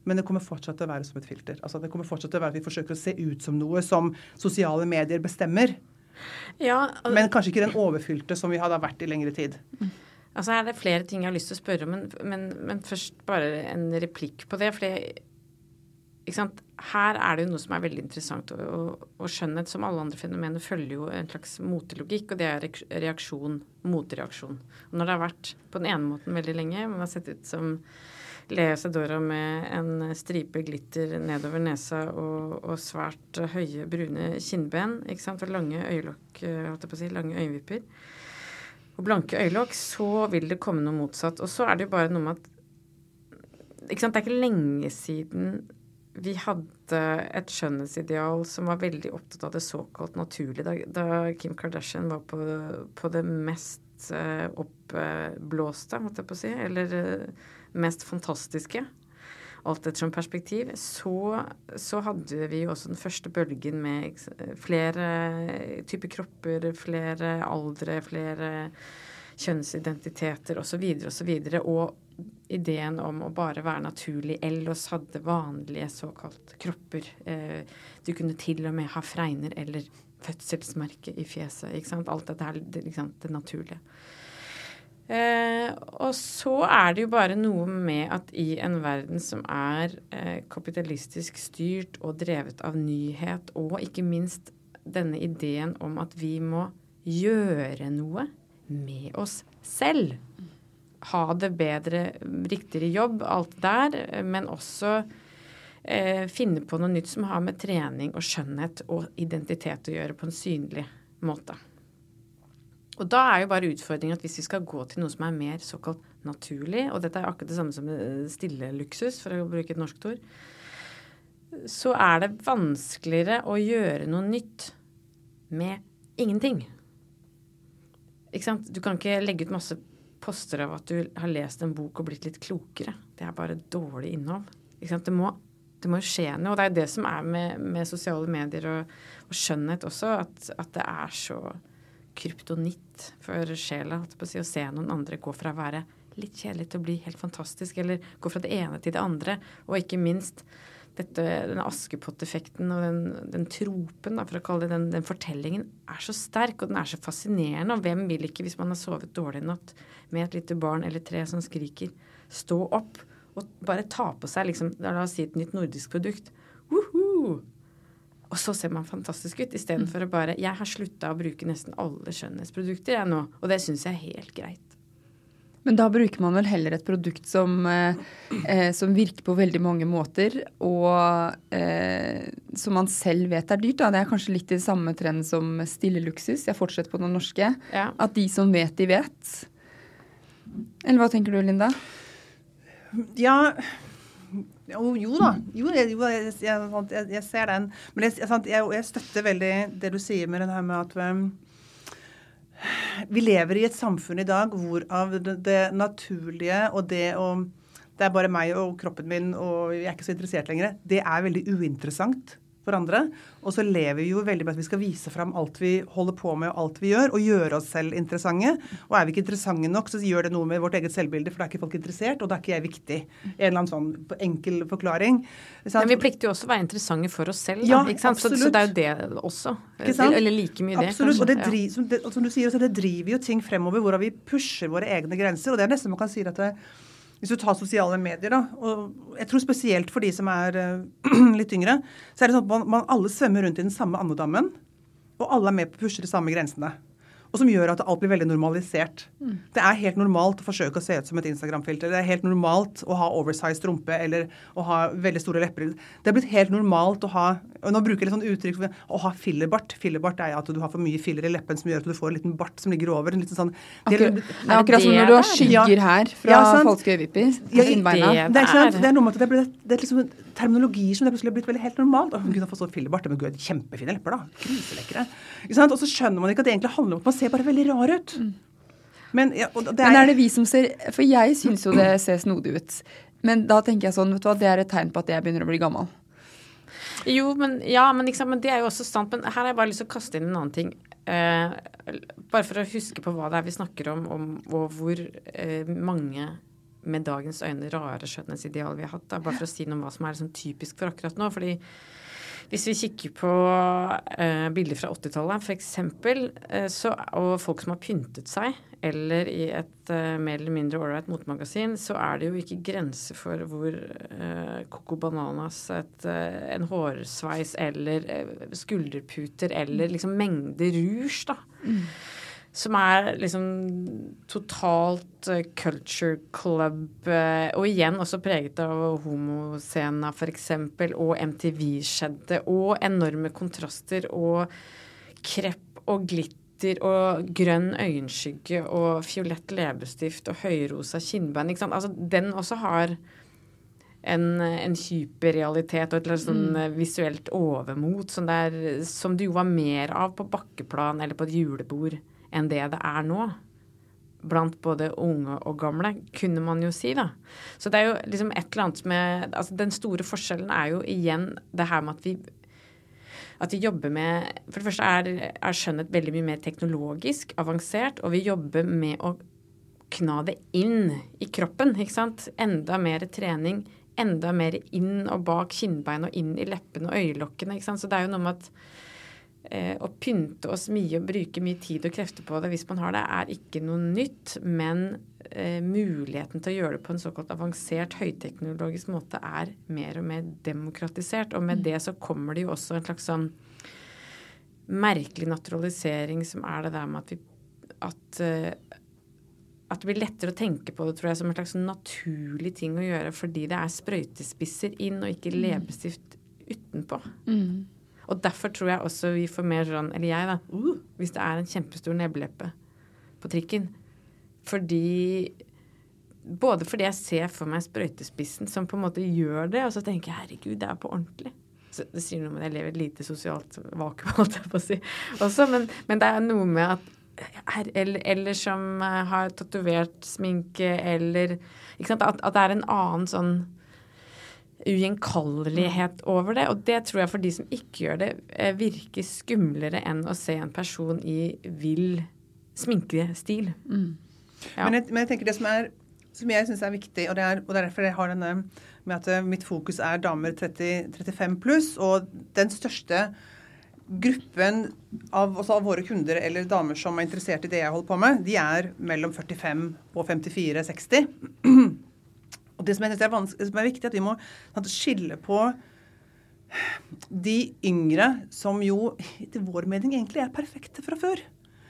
Men det kommer fortsatt til å være som et filter. Altså Det kommer fortsatt til å være at vi forsøker å se ut som noe som sosiale medier bestemmer. Ja, og... Men kanskje ikke den overfylte som vi hadde vært i lengre tid. Altså er det flere ting jeg har lyst til å spørre om, men, men, men først bare en replikk på det. For her er det jo noe som er veldig interessant, og, og, skjønnhet, som alle andre fenomener, følger jo en slags motelogikk, og det er reaksjon, motreaksjon. Og når det har vært på den ene måten veldig lenge, man har sett ut som Lea Sedora med en stripe glitter nedover nesa og, og svært høye, brune kinnben. ikke sant, Og lange øyelokk, eh, holdt jeg på å si, lange øyenvipper. Og blanke øyelokk, så vil det komme noe motsatt. Og så er det jo bare noe med at ikke sant, Det er ikke lenge siden vi hadde et skjønnhetsideal som var veldig opptatt av det såkalt naturlige. Da, da Kim Kardashian var på, på det mest eh, oppblåste, måtte jeg på å si, eller eh, mest fantastiske, alt ettersom perspektiv, så, så, hadde vi jo også den første bølgen med flere typer kropper, flere aldre, flere kjønnsidentiteter osv. osv. Og, så og ideen om å bare være naturlig. ellers hadde vanlige såkalt kropper. Eh, du kunne til og med ha fregner eller fødselsmerke i fjeset. ikke sant? Alt dette er det, det naturlige. Eh, og så er det jo bare noe med at i en verden som er eh, kapitalistisk styrt og drevet av nyhet, og ikke minst denne ideen om at vi må gjøre noe med oss selv. Ha det bedre, riktigere jobb, alt der, men også eh, finne på noe nytt som har med trening og skjønnhet og identitet å gjøre på en synlig måte. Og da er jo bare utfordringen at hvis vi skal gå til noe som er mer såkalt naturlig, og dette er akkurat det samme som stille luksus, for å bruke et norsk ord, så er det vanskeligere å gjøre noe nytt med ingenting. Ikke sant? Du kan ikke legge ut masse poster av at du har lest en bok og blitt litt klokere. Det er bare dårlig innhold. Det må, det må skje noe. Og det er det som er med, med sosiale medier og, og skjønnhet også, at, at det er så kryptonitt for sjela å, si, å se noen andre gå fra å være litt kjedelig til å bli helt fantastisk, eller gå fra det ene til det andre. Og ikke minst dette, denne Askepott-effekten og den, den, tropen, da, for å kalle det den, den, fortellingen, er så sterk, og den er så fascinerende. Og hvem vil ikke, hvis man har sovet dårlig i natt med et lite barn eller tre som skriker, stå opp og bare ta på seg liksom, la oss si et nytt nordisk produkt. Woohoo! Og så ser man fantastisk ut, istedenfor mm. å bare Jeg har slutta å bruke nesten alle skjønnhetsprodukter jeg nå, og det syns jeg er helt greit. Men da bruker man vel heller et produkt som, eh, eh, som virker på veldig mange måter, og eh, som man selv vet er dyrt. Da. Det er kanskje litt i samme trend som stille luksus. Jeg fortsetter på den norske. Ja. At de som vet, de vet. Eller hva tenker du, Linda? Ja, jo, jo da. Jo, jeg, jeg, jeg, jeg, ser den. Men jeg, støtter veldig det du sier med det her med at um, vi lever i et samfunn i dag hvorav det, naturlige og det å Det er bare meg og kroppen min, og jeg er ikke så interessert lenger. Det er veldig uinteressant for andre. Og så lever vi jo veldig med at vi skal vise fram alt vi holder på med og alt vi gjør, og gjøre oss selv interessante. Og er vi ikke interessante nok, så gjør det noe med vårt eget selvbilde, for da er ikke folk interessert, og da er ikke jeg viktig. En eller annen sånn enkel forklaring. Sant? Men vi plikter jo også å være interessante for oss selv. Ja, ikke sant? Så, så, det er jo det også. Eller like mye det. Absolutt. Og det, driver, som, det, som, du sier, det driver jo ting fremover hvor vi pusher våre egne grenser. Og det er nesten man kan si at det, hvis du tar sosiale medier, da, og jeg tror spesielt for de som er uh, litt yngre, så er det sånn at man, man alle svømmer rundt i den samme andedammen, og alle er med på å pushe de samme grensene. Og som gjør at alt blir veldig normalisert. Mm. Det er helt normalt å forsøke å se ut som et Instagram-filter. Det er helt normalt å ha oversized rumpe eller å ha veldig store lepper. Det er blitt helt normalt å ha og Nå bruker jeg litt sånn uttrykk å ha fillerbart. Fillerbart er at du har for mye filler i leppen som gjør at du får en liten bart som ligger over. en liten sånn... Akkurat, det er akkurat som når du har skygger her fra ja, falske øyevipper. Ja, det, det, er, det er noe med at det er, blitt, det er liksom terminologier som det plutselig har blitt veldig helt normalt. Å, gud, har fått sånn fillerbart. Men gud, kjempefine lepper, da. Griselekkere. Og så skjønner man ikke at det egentlig handler om at man ser bare veldig rar ut. Mm. Men, ja, er, Men, er, det vi som ser For jeg syns jo det ser snodig ut. Men da tenker jeg sånn, vet du hva, det er et tegn på at jeg begynner å bli gammel. Jo, men, ja, men, liksom, men det er jo også sant. Men her har jeg bare lyst til å kaste inn en annen ting. Eh, bare for å huske på hva det er vi snakker om, om og hvor eh, mange med dagens øyne rare skjønnhetsideal vi har hatt. Da. Bare for å si noe om hva som er liksom typisk for akkurat nå. fordi hvis vi kikker på uh, bilder fra 80-tallet f.eks., eh, og folk som har pyntet seg, eller i et uh, mer eller mindre ålreit motemagasin, så er det jo ikke grenser for hvor uh, Coco Bananas, et, uh, en hårsveis eller uh, skulderputer eller liksom mengde rouge, da. Mm som er liksom totalt uh, culture club, uh, og igjen også preget av homoscena f.eks., og MTV-skjedde, og enorme kontraster, og krepp og glitter og grønn øyenskygge og fiolett leppestift og høyrosa kinnbein. Ikke sant? Altså, den også har en, en hyperrealitet og et sånn mm. visuelt overmot som, er, som det jo var mer av på bakkeplan eller på et julebord enn det det er nå. Blant både unge og gamle, kunne man jo si, da. Så det er jo liksom et eller annet med Altså den store forskjellen er jo igjen det her med at vi at vi jobber med For det første er, er skjønnhet veldig mye mer teknologisk avansert, og vi jobber med å kna det inn i kroppen. ikke sant? Enda mer trening. Enda mer inn og bak kinnbein og inn i leppene og øyelokkene. ikke sant? Så det er jo noe med at å pynte oss mye og bruke mye tid og krefter på det hvis man har det, er ikke noe nytt. Men eh, muligheten til å gjøre det på en såkalt avansert, høyteknologisk måte er mer og mer demokratisert. Og med mm. det så kommer det jo også en slags sånn merkelig naturalisering som er det der med at vi at, uh, at det blir lettere å tenke på det tror jeg, som en slags naturlig ting å gjøre fordi det er sprøytespisser inn og ikke mm. leppestift utenpå. Mm. Og derfor tror jeg også vi får mer sånn, eller jeg, da, uh, hvis det er en kjempestor nebbeleppe på trikken. Fordi Både fordi jeg ser for meg sprøytespissen som på en måte gjør det, og så tenker jeg herregud, det er på ordentlig. Så det sier noe med at jeg lever et lite sosialt vakuum, holdt jeg på å si. Også, men, men, det er noe med at eller, eller som har tatovert sminke, eller ikke sant, at, at det er en annen sånn ugjenkallelighet over det. Og det tror jeg for de som ikke gjør det, eh, virker skumlere enn å se en person i vill sminkestil. Mm. Ja. Men, jeg, men, jeg, tenker det som, er, som jeg syns er viktig, og det er, og det er, derfor jeg har denne med at eh, mitt fokus er damer 30, 35 pluss, og den største gruppen av, av, våre kunder eller damer som er interessert i det jeg holder på med, de er mellom 45 og 54-60. Og det som er, som er viktig, at vi må skille på de yngre som jo etter vår mening egentlig er perfekte fra før.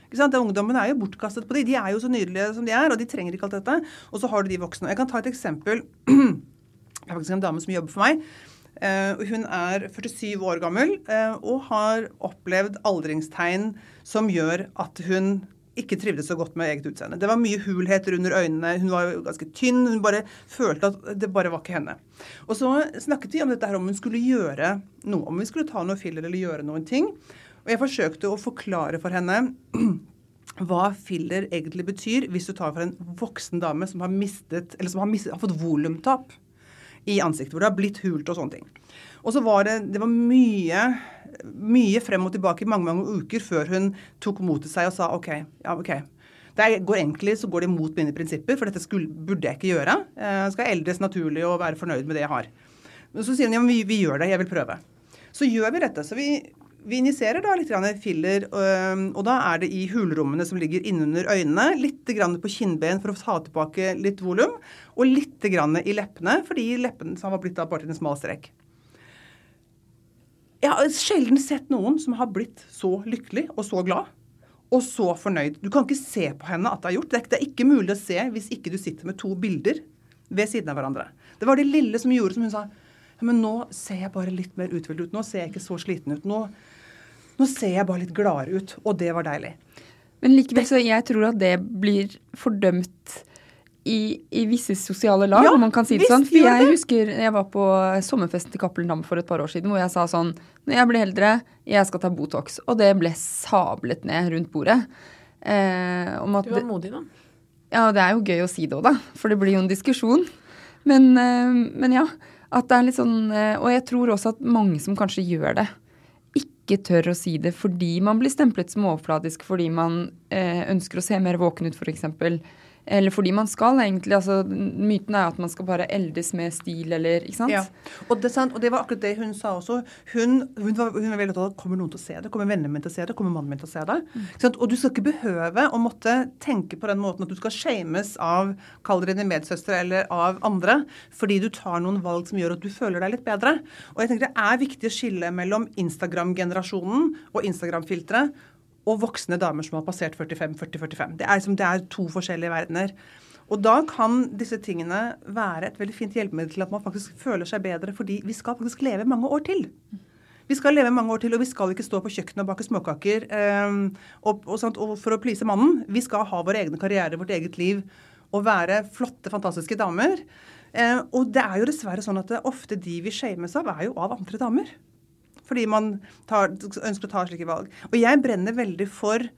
Ungdommen er jo bortkastet på de. De er jo så nydelige som de er, og de trenger ikke alt dette. Og så har du de voksne. Jeg kan ta et eksempel. Jeg har faktisk en dame som jobber for meg. Uh, hun er 47 år gammel uh, og har opplevd aldringstegn som gjør at hun ikke trivdes så godt med eget utseende. Det var mye hulheter under øynene, hun var ganske tynn. Hun bare følte at det bare var ikke henne. Og så snakket vi om dette her om hun skulle gjøre noe, om hun skulle ta noe filler eller gjøre noen ting. Og jeg forsøkte å forklare for henne hva filler egentlig betyr hvis du tar for en voksen dame som har mistet, som har, mistet, har fått volumtap i ansiktet, hvor det har blitt hult og sånne ting. Og så var det, det var mye mye frem og tilbake i mange mange uker før hun tok mot til seg og sa OK. ja, ok. Det går egentlig så går det imot mine prinsipper, for dette skulle, burde jeg ikke gjøre. Jeg skal eldes naturlig og være fornøyd med det jeg har. Men så sier hun ja, vi, vi gjør det, jeg vil prøve. Så gjør vi dette. Så vi, vi injiserer da litt filler, og da er det i hulrommene som ligger innunder øynene. Litt på kinnben for å ta tilbake litt volum, og litt i leppene, fordi leppene har blitt da bare til en smal strekk. Jeg har sjelden sett noen som har blitt så lykkelig og så glad. og så fornøyd. Du kan ikke se på henne at det er gjort. Det er, ikke mulig å se hvis ikke du sitter med to bilder ved siden av hverandre. Det var det lille som gjorde som hun sa. Ja, men nå ser jeg bare litt mer uthvilt ut. Nå ser jeg ikke så sliten ut. Nå, nå ser jeg bare litt gladere ut. Og det var deilig. Men likevel så jeg tror at det blir fordømt i, i visse sosiale lag, Ja, om man kan si det sånn. For jeg det. husker jeg var på sommerfesten til Cappelen Dam for et par år siden, hvor jeg sa sånn Når jeg blir eldre, jeg skal ta Botox. Og det ble sablet ned rundt bordet. Eh, om at Du var modig, da. Ja, det er jo gøy å si det òg, da. For det blir jo en diskusjon. Men, eh, men ja. At det er litt sånn eh, Og jeg tror også at mange som kanskje gjør det, ikke tør å si det fordi man blir stemplet som overfladisk, fordi man eh, ønsker å se mer våken ut, f.eks. Eller fordi man skal egentlig. altså Myten er at man skal bare eldes med stil, eller Ikke sant? Ja. Og, det, sant, og det var akkurat det hun sa også. Hun, hun, var, hun var veldig opptatt av kommer noen til å se det. Kommer vennene mine til å se det? Kommer mannen min til å se det? Sant? Og du skal ikke behøve å måtte tenke på den måten at du skal shames av kall dine medsøstre eller av andre, fordi du tar noen valg som gjør at du føler deg litt bedre. Og jeg tenker det er viktig å skille mellom Instagram-generasjonen og Instagram-filtre og voksne damer som har passert 45-40-45. Det, liksom- det er to forskjellige verdener. Og da kan disse tingene være et veldig fint hjelpemiddel til at man faktisk føler seg bedre, fordi vi skal faktisk leve mange år til. Vi skal leve mange år til, og vi skal ikke stå på kjøkkenet og bake småkaker eh, og, og, sånt, og for å please mannen. Vi skal ha våre egne karriere, vårt eget liv og være flotte, fantastiske damer. Eh, og det er jo dessverre sånn at ofte de vi shames av, er jo av andre damer. Fordi man tar, ønsker å ta slike valg. Og jeg brenner veldig for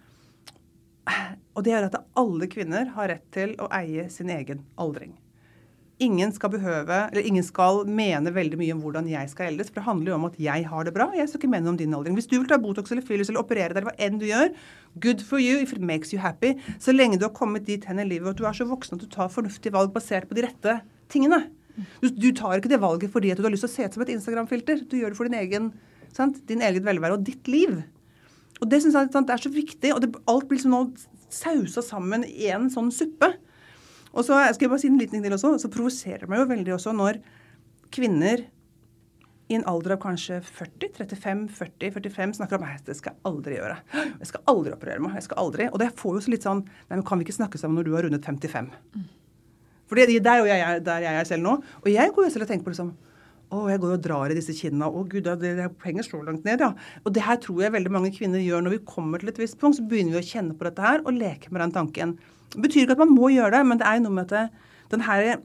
Og det er at alle kvinner har rett til å eie sin egen aldring. Ingen skal behøve, eller ingen skal mene veldig mye om hvordan jeg skal eldes. For det handler jo om at jeg har det bra. Jeg skal ikke mene om din aldring. Hvis du vil ta Botox eller fillers eller operere deg, eller hva enn du gjør, good for you if it makes you happy. Så lenge du har kommet dit hen i livet at du er så voksen at du tar fornuftige valg basert på de rette tingene. Du, du tar ikke det valget fordi at du har lyst til å se ut som et Instagram-filter. Du gjør det for din egen, sant? din eget velvære og ditt liv. Og det synes jeg sant, det er så viktig. Og det, alt blir liksom nå sausa sammen i en sånn suppe. Og så jeg skal jeg bare si en liten ting til også, så provoserer det meg jo veldig også når kvinner i en alder av kanskje 40, 35, 40, 45 snakker om at det skal jeg aldri gjøre. Jeg skal aldri operere meg. Jeg skal aldri. Og det får jo så litt sånn Nei, men kan vi ikke snakke sammen når du har rundet 55? For det er jo jeg, der jeg er selv nå. Og jeg går jo selv og tenker på liksom å, jeg går og drar i disse kinna. Å, gud, det, det henger så langt ned, ja. Og det her tror jeg veldig mange kvinner gjør når vi kommer til et visst punkt. Så begynner vi å kjenne på dette her og leke med den tanken. Det betyr ikke at man må gjøre det, men det er noe med at den her,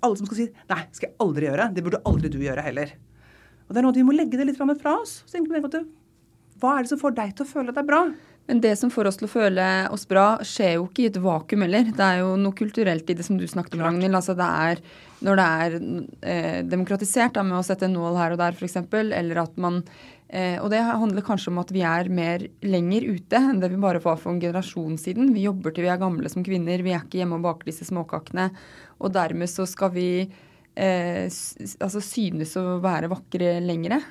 alle som skal si nei, skal jeg aldri gjøre. Det burde aldri du gjøre heller. Og det er noe vi må legge det litt fram fra oss. Så tenker vi Hva er det som får deg til å føle at det er bra? Men det som får oss til å føle oss bra, skjer jo ikke i et vakuum heller. Det er jo noe kulturelt i det som du snakket om, Ragnhild. Altså det er når det er eh, demokratisert da, med å sette en nål her og der, f.eks., eller at man eh, Og det handler kanskje om at vi er mer lenger ute enn det vi bare var for en generasjon siden. Vi jobber til vi er gamle som kvinner. Vi er ikke hjemme og baker disse småkakene. Og dermed så skal vi eh, altså synes å være vakre lengre.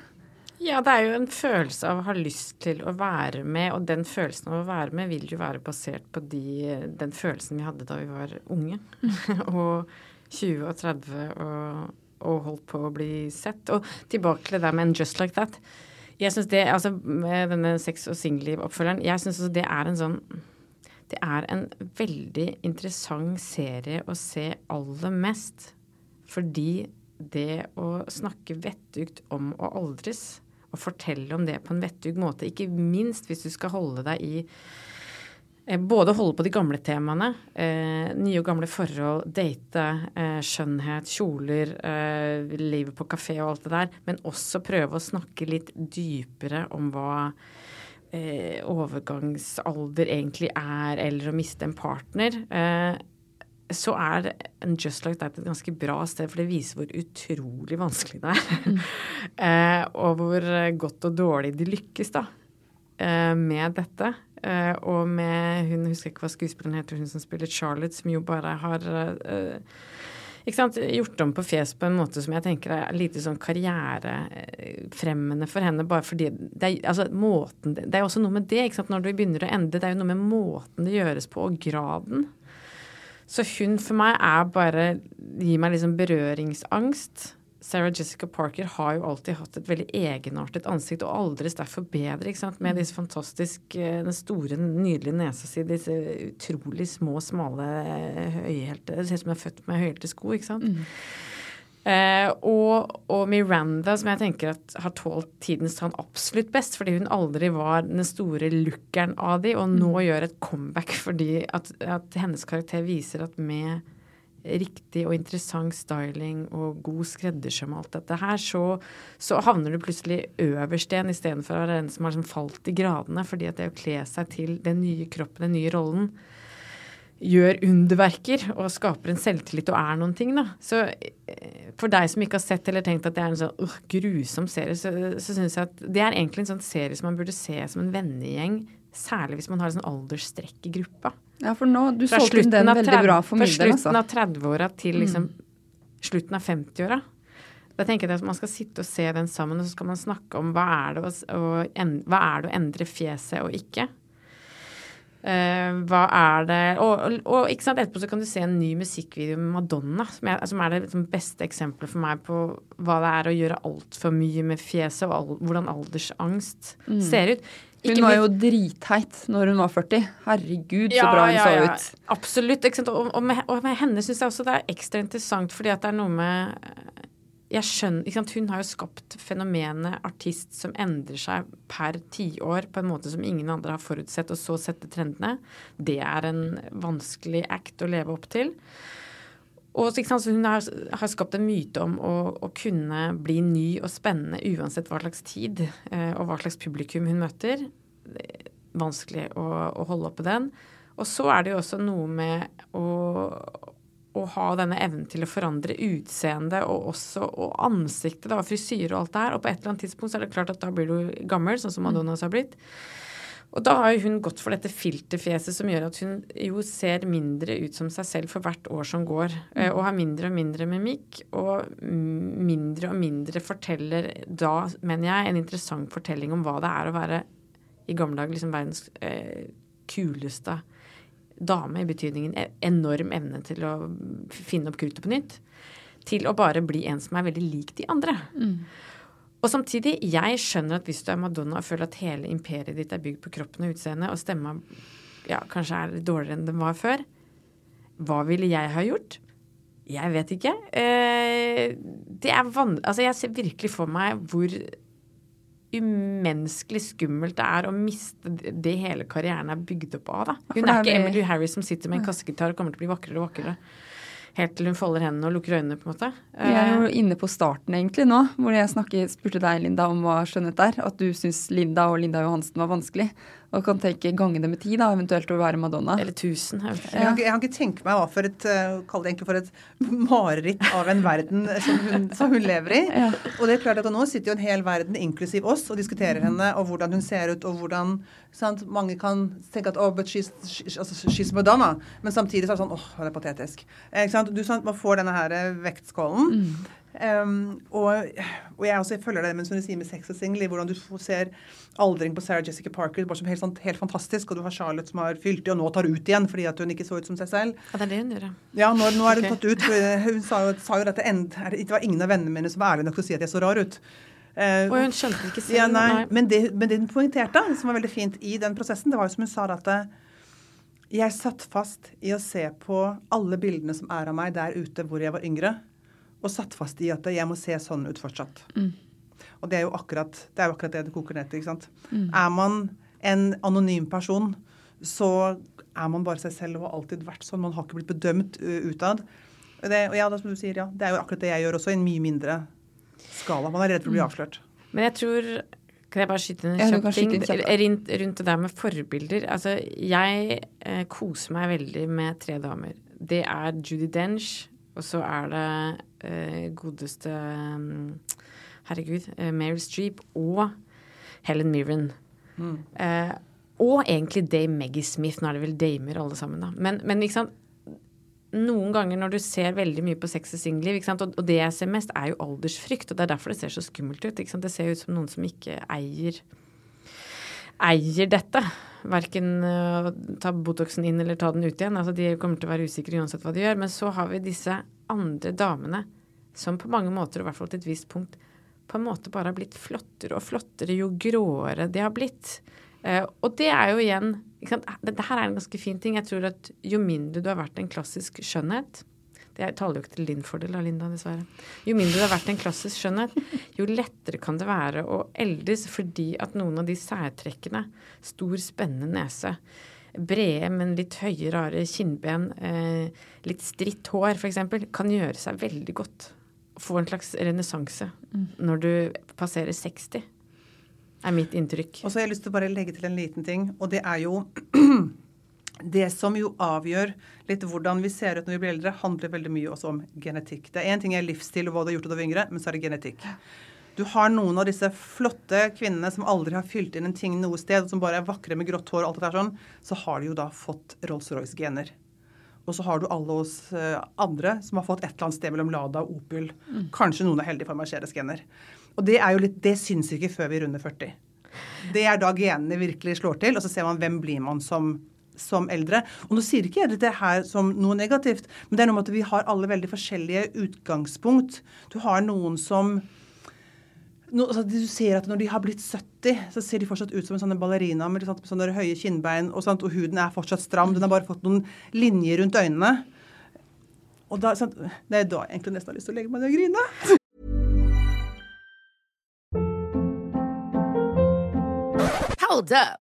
Ja, det er jo en følelse av å ha lyst til å være med, og den følelsen av å være med vil jo være basert på de, den følelsen vi hadde da vi var unge. og 20 og 30 og, og, holdt på å bli sett. Og tilbake til det der med en Just Like That. Jeg synes det, altså Med denne sex- og singelliv-oppfølgeren, jeg syns det er en sånn Det er en veldig interessant serie å se aller mest. Fordi det å snakke vettugt om å aldres og fortelle om det på en vettug måte, ikke minst hvis du skal holde deg i eh, både holde på de gamle temaene, eh, nye og gamle forhold, date, eh, skjønnhet, kjoler, eh, livet på kafé og alt det der, men også prøve å snakke litt dypere om hva eh, overgangsalder egentlig er, eller å miste en partner. Så er en Just Like That et ganske bra sted, for det viser hvor utrolig vanskelig det er. eh, og hvor godt og dårlig de lykkes da, eh, med dette. Eh, og med hun, husker ikke hva skuespilleren heter, hun som spiller Charlotte, som jo bare har eh, ikke sant, gjort om på fjes på en måte som jeg tenker er lite sånn karrierefremmende for henne. bare fordi det er, altså, måten, det er også noe med det. ikke sant, Når du begynner å ende, det er jo noe med måten det gjøres på, og graden. Så hun for meg er bare Gir meg liksom berøringsangst. Sarah Jessica Parker har jo alltid hatt et veldig egenartet ansikt, og aldri derfor bedre, ikke sant. Med disse fantastisk eh, Den store, nydelige nesa si, disse utrolig små, smale høyhælte Det ser ut som hun er født med høyhælte sko, ikke sant. Mm. Eh, og, og, Miranda, som jeg tenker at har tålt tidens tann absolutt best, fordi hun aldri var den store lookeren av de, og nå mm. gjør et comeback fordi at, at, hennes karakter viser at med riktig og interessant styling og god skreddersøm og alt dette her, så, så havner du plutselig øverst igjen istedenfor å være den som har liksom falt i gradene, fordi at det å kle seg til den nye kroppen, den nye rollen, gjør underverker og skaper en selvtillit og er noen ting, da. Så eh, for deg som ikke har sett eller tenkt at det er en sånn uh, grusom serie, så, så syns jeg at det er egentlig en sånn serie som man burde se som en vennegjeng. Særlig hvis man har en sånn aldersstrekk i gruppa. Ja, for nå, du solgte den veldig bra for min del, altså. Fra slutten av 30-åra til liksom mm. slutten av 50-åra. Da tenker jeg at man skal sitte og se den sammen, og så skal man snakke om hva er det å, å, hva er det å endre fjeset og ikke. Uh, hva er det og, og, og, ikke sant, etterpå så kan du se en ny musikkvideo med Madonna, som er, som er det liksom, beste eksempelet for meg på hva det er å gjøre altfor mye med fjeset, og all, hvordan aldersangst mm. ser ut. Ikke hun var jo dritheit når hun var 40. Herregud, så ja, bra hun ja, så ut. Absolutt. Og, og, med, og med henne syns jeg også det er ekstra interessant, fordi at det er noe med jeg skjønner, Hun har jo skapt fenomenet artist som endrer seg per tiår på en måte som ingen andre har forutsett, og så sette trendene. Det er en vanskelig act å leve opp til. Og sant, Hun har, har, skapt en myte om å, å, kunne bli ny og spennende uansett hva slags tid eh, og hva slags publikum hun møter. Vanskelig å, å holde oppe den. Og så er det jo også noe med å å ha denne evnen til å forandre utseende og også og ansiktet da, frisyre og alt det her. Og på et eller annet tidspunkt så er det klart at da blir du gammel, sånn som mm. Madonna har blitt. Og da har hun gått for dette filterfjeset som gjør at hun jo ser mindre ut som seg selv for hvert år som går. Eh, og har mindre og mindre mimikk. Og mindre og mindre forteller da, mener jeg, en interessant fortelling om hva det er å være i gamle dager liksom verdens eh, kuleste dame i betydningen e- enorm evne til å finne opp kruttet på nytt, til å bare bli en som er veldig lik de andre. Mm. Og samtidig, jeg skjønner at hvis du er Madonna og føler at hele imperiet ditt er bygd på kroppen og utseendet, og stemma ja, kanskje er dårligere enn den var før, hva ville jeg ha gjort? Jeg vet ikke. Eh, det er van... Altså, jeg ser virkelig for meg hvor umenneskelig skummelt det er å miste det hele karrieren er bygd opp av. Da. Hun er ikke Emily Harris som sitter med en kassegitar og kommer til å bli vakrere og vakrere. Helt til hun folder hendene og lukker øynene, på en måte. Vi er jo eh, inne på starten egentlig nå, hvor jeg snakket, spurte deg, Linda, om hva skjønnhet er. At du syns Linda og Linda Johansen var vanskelig. Og kan tenke gange det med ti, da, eventuelt å være Madonna. Eller tusen. Jeg, jeg, jeg kan ikke tenke meg hva for et uh, Kall det egentlig for et mareritt av en verden som hun, som hun lever i. Ja. Og det er klart at nå sitter jo en hel verden, inklusiv oss, og diskuterer mm. henne og hvordan hun ser ut, og hvordan sant, Mange kan tenke at oh, but she's, she's, altså, she's Madonna. Men samtidig så er det sånn åh, oh, det er patetisk. Eh, du sant, Man får denne her eh, vektskålen. Mm. Um, og, og, jeg også følger det mens hun du sier med sex og single, hvordan du ser aldring på Sarah Jessica Parker bare som helt, sånn, helt fantastisk, og du har Charlotte som har fylt i og nå tar ut igjen fordi at hun ikke så ut som seg selv. Ja, det er det hun gjør, ja. Nå, nå er hun okay. tatt ut. Hun sa jo, sa jo dette end, Det var ingen av vennene mine som var ærlige nok til å si at jeg så rar ut. Uh, og hun skjønte ikke selv. Ja, nei, nei. Men, det, men det hun poengterte, som var veldig fint i den prosessen, det var jo som hun sa at jeg satt fast i å se på alle bildene som er av meg der ute hvor jeg var yngre og satt fast i at jeg må se sånn ut fortsatt. Mm. Og det er jo akkurat det, er jo akkurat det det koker ned til. ikke sant? Mm. Er man en anonym person, så er man bare seg selv og har alltid vært sånn. Man har ikke blitt bedømt uh, utad. Det, og ja, det, som du sier, ja, det er jo akkurat det jeg gjør også, i en mye mindre skala. Man er redd for å bli mm. avslørt. Men jeg tror kan jeg bare skyte inn en kjapp ting rundt, rundt, det der med forbilder? Altså, jeg eh, koser meg veldig med tre damer. Det er Judy Dench, og så er det eh, godeste um, Herregud, eh, Meryl Streep og Helen Mirren. Mm. Eh, og egentlig Dame Maggie Smith. Nå er det vel damer alle sammen, da. Men, men ikke sant? noen ganger når du ser veldig mye på sex og singelliv, og, og, det jeg ser mest, er jo aldersfrykt. Og det er derfor det ser så skummelt ut. Det ser ut som noen som ikke eier eier dette. Verken uh, ta Botoxen inn eller ta den ut igjen. Altså, de kommer til å være usikre uansett hva de gjør. Men så har vi disse andre damene som på mange måter, i hvert fall til et visst punkt, på en måte bare har blitt flottere og flottere jo gråere de har blitt. Uh, og det er jo igjen Dette her er en ganske fin ting. Jeg tror at jo mindre du har vært en klassisk skjønnhet Det taler jo ikke til din fordel da, Linda, dessverre. Jo mindre du har vært en klassisk skjønnhet, jo lettere kan det være å eldes fordi at noen av de særtrekkene, stor, spennende nese, brede, men litt høye, rare kinnben, uh, litt stritt hår f.eks., kan gjøre seg veldig godt. Få en slags renessanse mm. når du passerer 60 er mitt inntrykk. Og så har jeg lyst til å bare legge til en liten ting, og det er jo Det som jo avgjør litt hvordan vi ser ut når vi blir eldre, handler veldig mye også om genetikk. Det er én ting er livsstil og hva du har gjort da du var yngre, men så er det genetikk. Du har noen av disse flotte kvinnene som aldri har fylt inn en ting noe sted, og som bare er vakre med grått hår og alt det der sånn, så har de jo da fått Rolls-Royce-gener. Og så har du alle oss eh, andre som har fått et eller annet sted mellom Lada og Opel. Mm. Kanskje noen er heldige for Mercedes-gener. Og det er jo litt, det syns ikke før vi runder 40. Det er da genene virkelig slår til, og så ser man hvem blir man som, som eldre. Og nå sier ikke jeg dette her som noe negativt, men det er noe med at vi har alle veldig forskjellige utgangspunkt. Du har noen som no, altså, Du ser at når de har blitt 70, så ser de fortsatt ut som en sånn ballerina med, med sånne høye kinnbein, og, sant, og, huden er fortsatt stram. Den har bare fått noen linjer rundt øynene. Og da, sant, Det er da jeg egentlig nesten har lyst til å legge meg ned og grine. Hold up.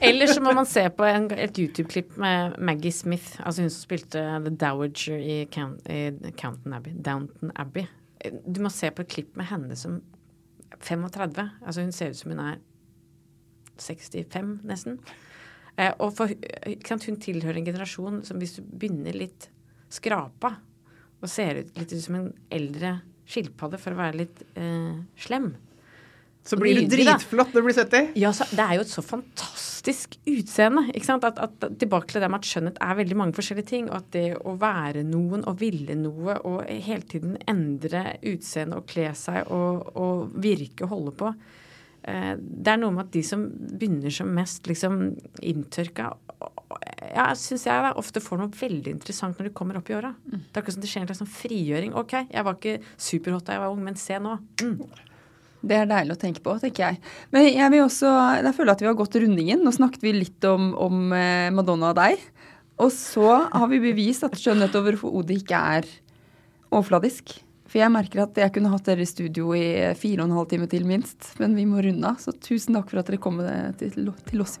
Eller så må man se på en, et YouTube-klipp med Maggie Smith, altså hun som spilte The Dowager i, Count, i Counton Abbey. Downton Abbey. Du må se på et klipp med henne som 35. Altså hun ser ut som hun er 65, nesten. Eh, og for, hun tilhører en generasjon som hvis du begynner litt skrapa og ser ut litt som en eldre skilpadde for å være litt eh, slem, så blir du dritflott når du blir 70. Ja, så, det er jo et så fantastisk utseende. ikke sant? At, at, tilbake til det med at skjønnhet er veldig mange forskjellige ting. Og at det å være noen og ville noe og hele tiden endre utseende og kle seg og, og virke og holde på eh, Det er noe med at de som begynner som mest liksom inntørka ja, syns jeg da, ofte får noe veldig interessant når de kommer opp i åra. Mm. Det er akkurat som det skjer en slags sånn frigjøring. OK, jeg var ikke superhot da jeg var ung, men se nå. Mm. Det er deilig å tenke på, tenker jeg. Men jeg vil også, jeg føler at vi har gått rundingen. Nå snakket vi litt om, om eh, Madonna og deg. Og så har vi bevist at skjønnhet overhodet ikke er overfladisk. For jeg merker at jeg kunne hatt dere i studio i fire og en halv time til minst. Men vi må runde av. Så tusen takk for at dere kom til, til oss.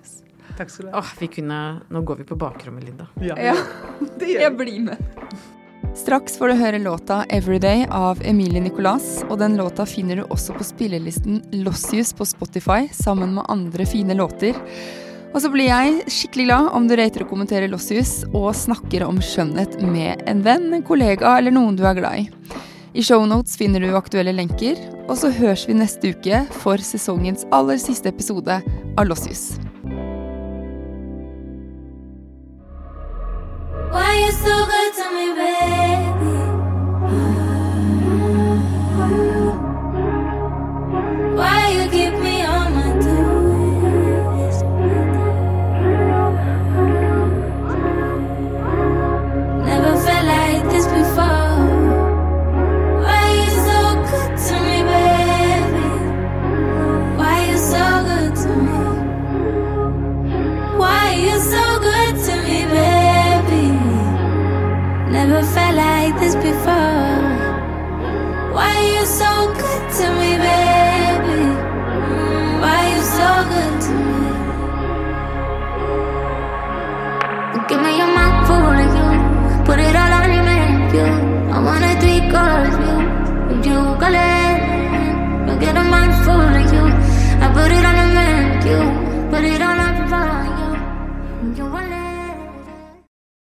Takk skal du ha. Åh, vi kunne, nå går vi på bakrommet, Linda. Ja, ja. det gjør vi. Jeg blir med. Straks får du høre låta 'Everyday' av Emilie Nicolas, og den låta finner du også på spillelisten Lossius på Spotify sammen med andre fine låter. Og så blir jeg skikkelig glad om du rater og kommenterer Lossius og snakker om skjønnhet med en venn, en kollega eller noen du er glad i. I shownotes finner du aktuelle lenker, og så høres vi neste uke for sesongens aller siste episode av Lossius. Baby? Mind full of you. I put it on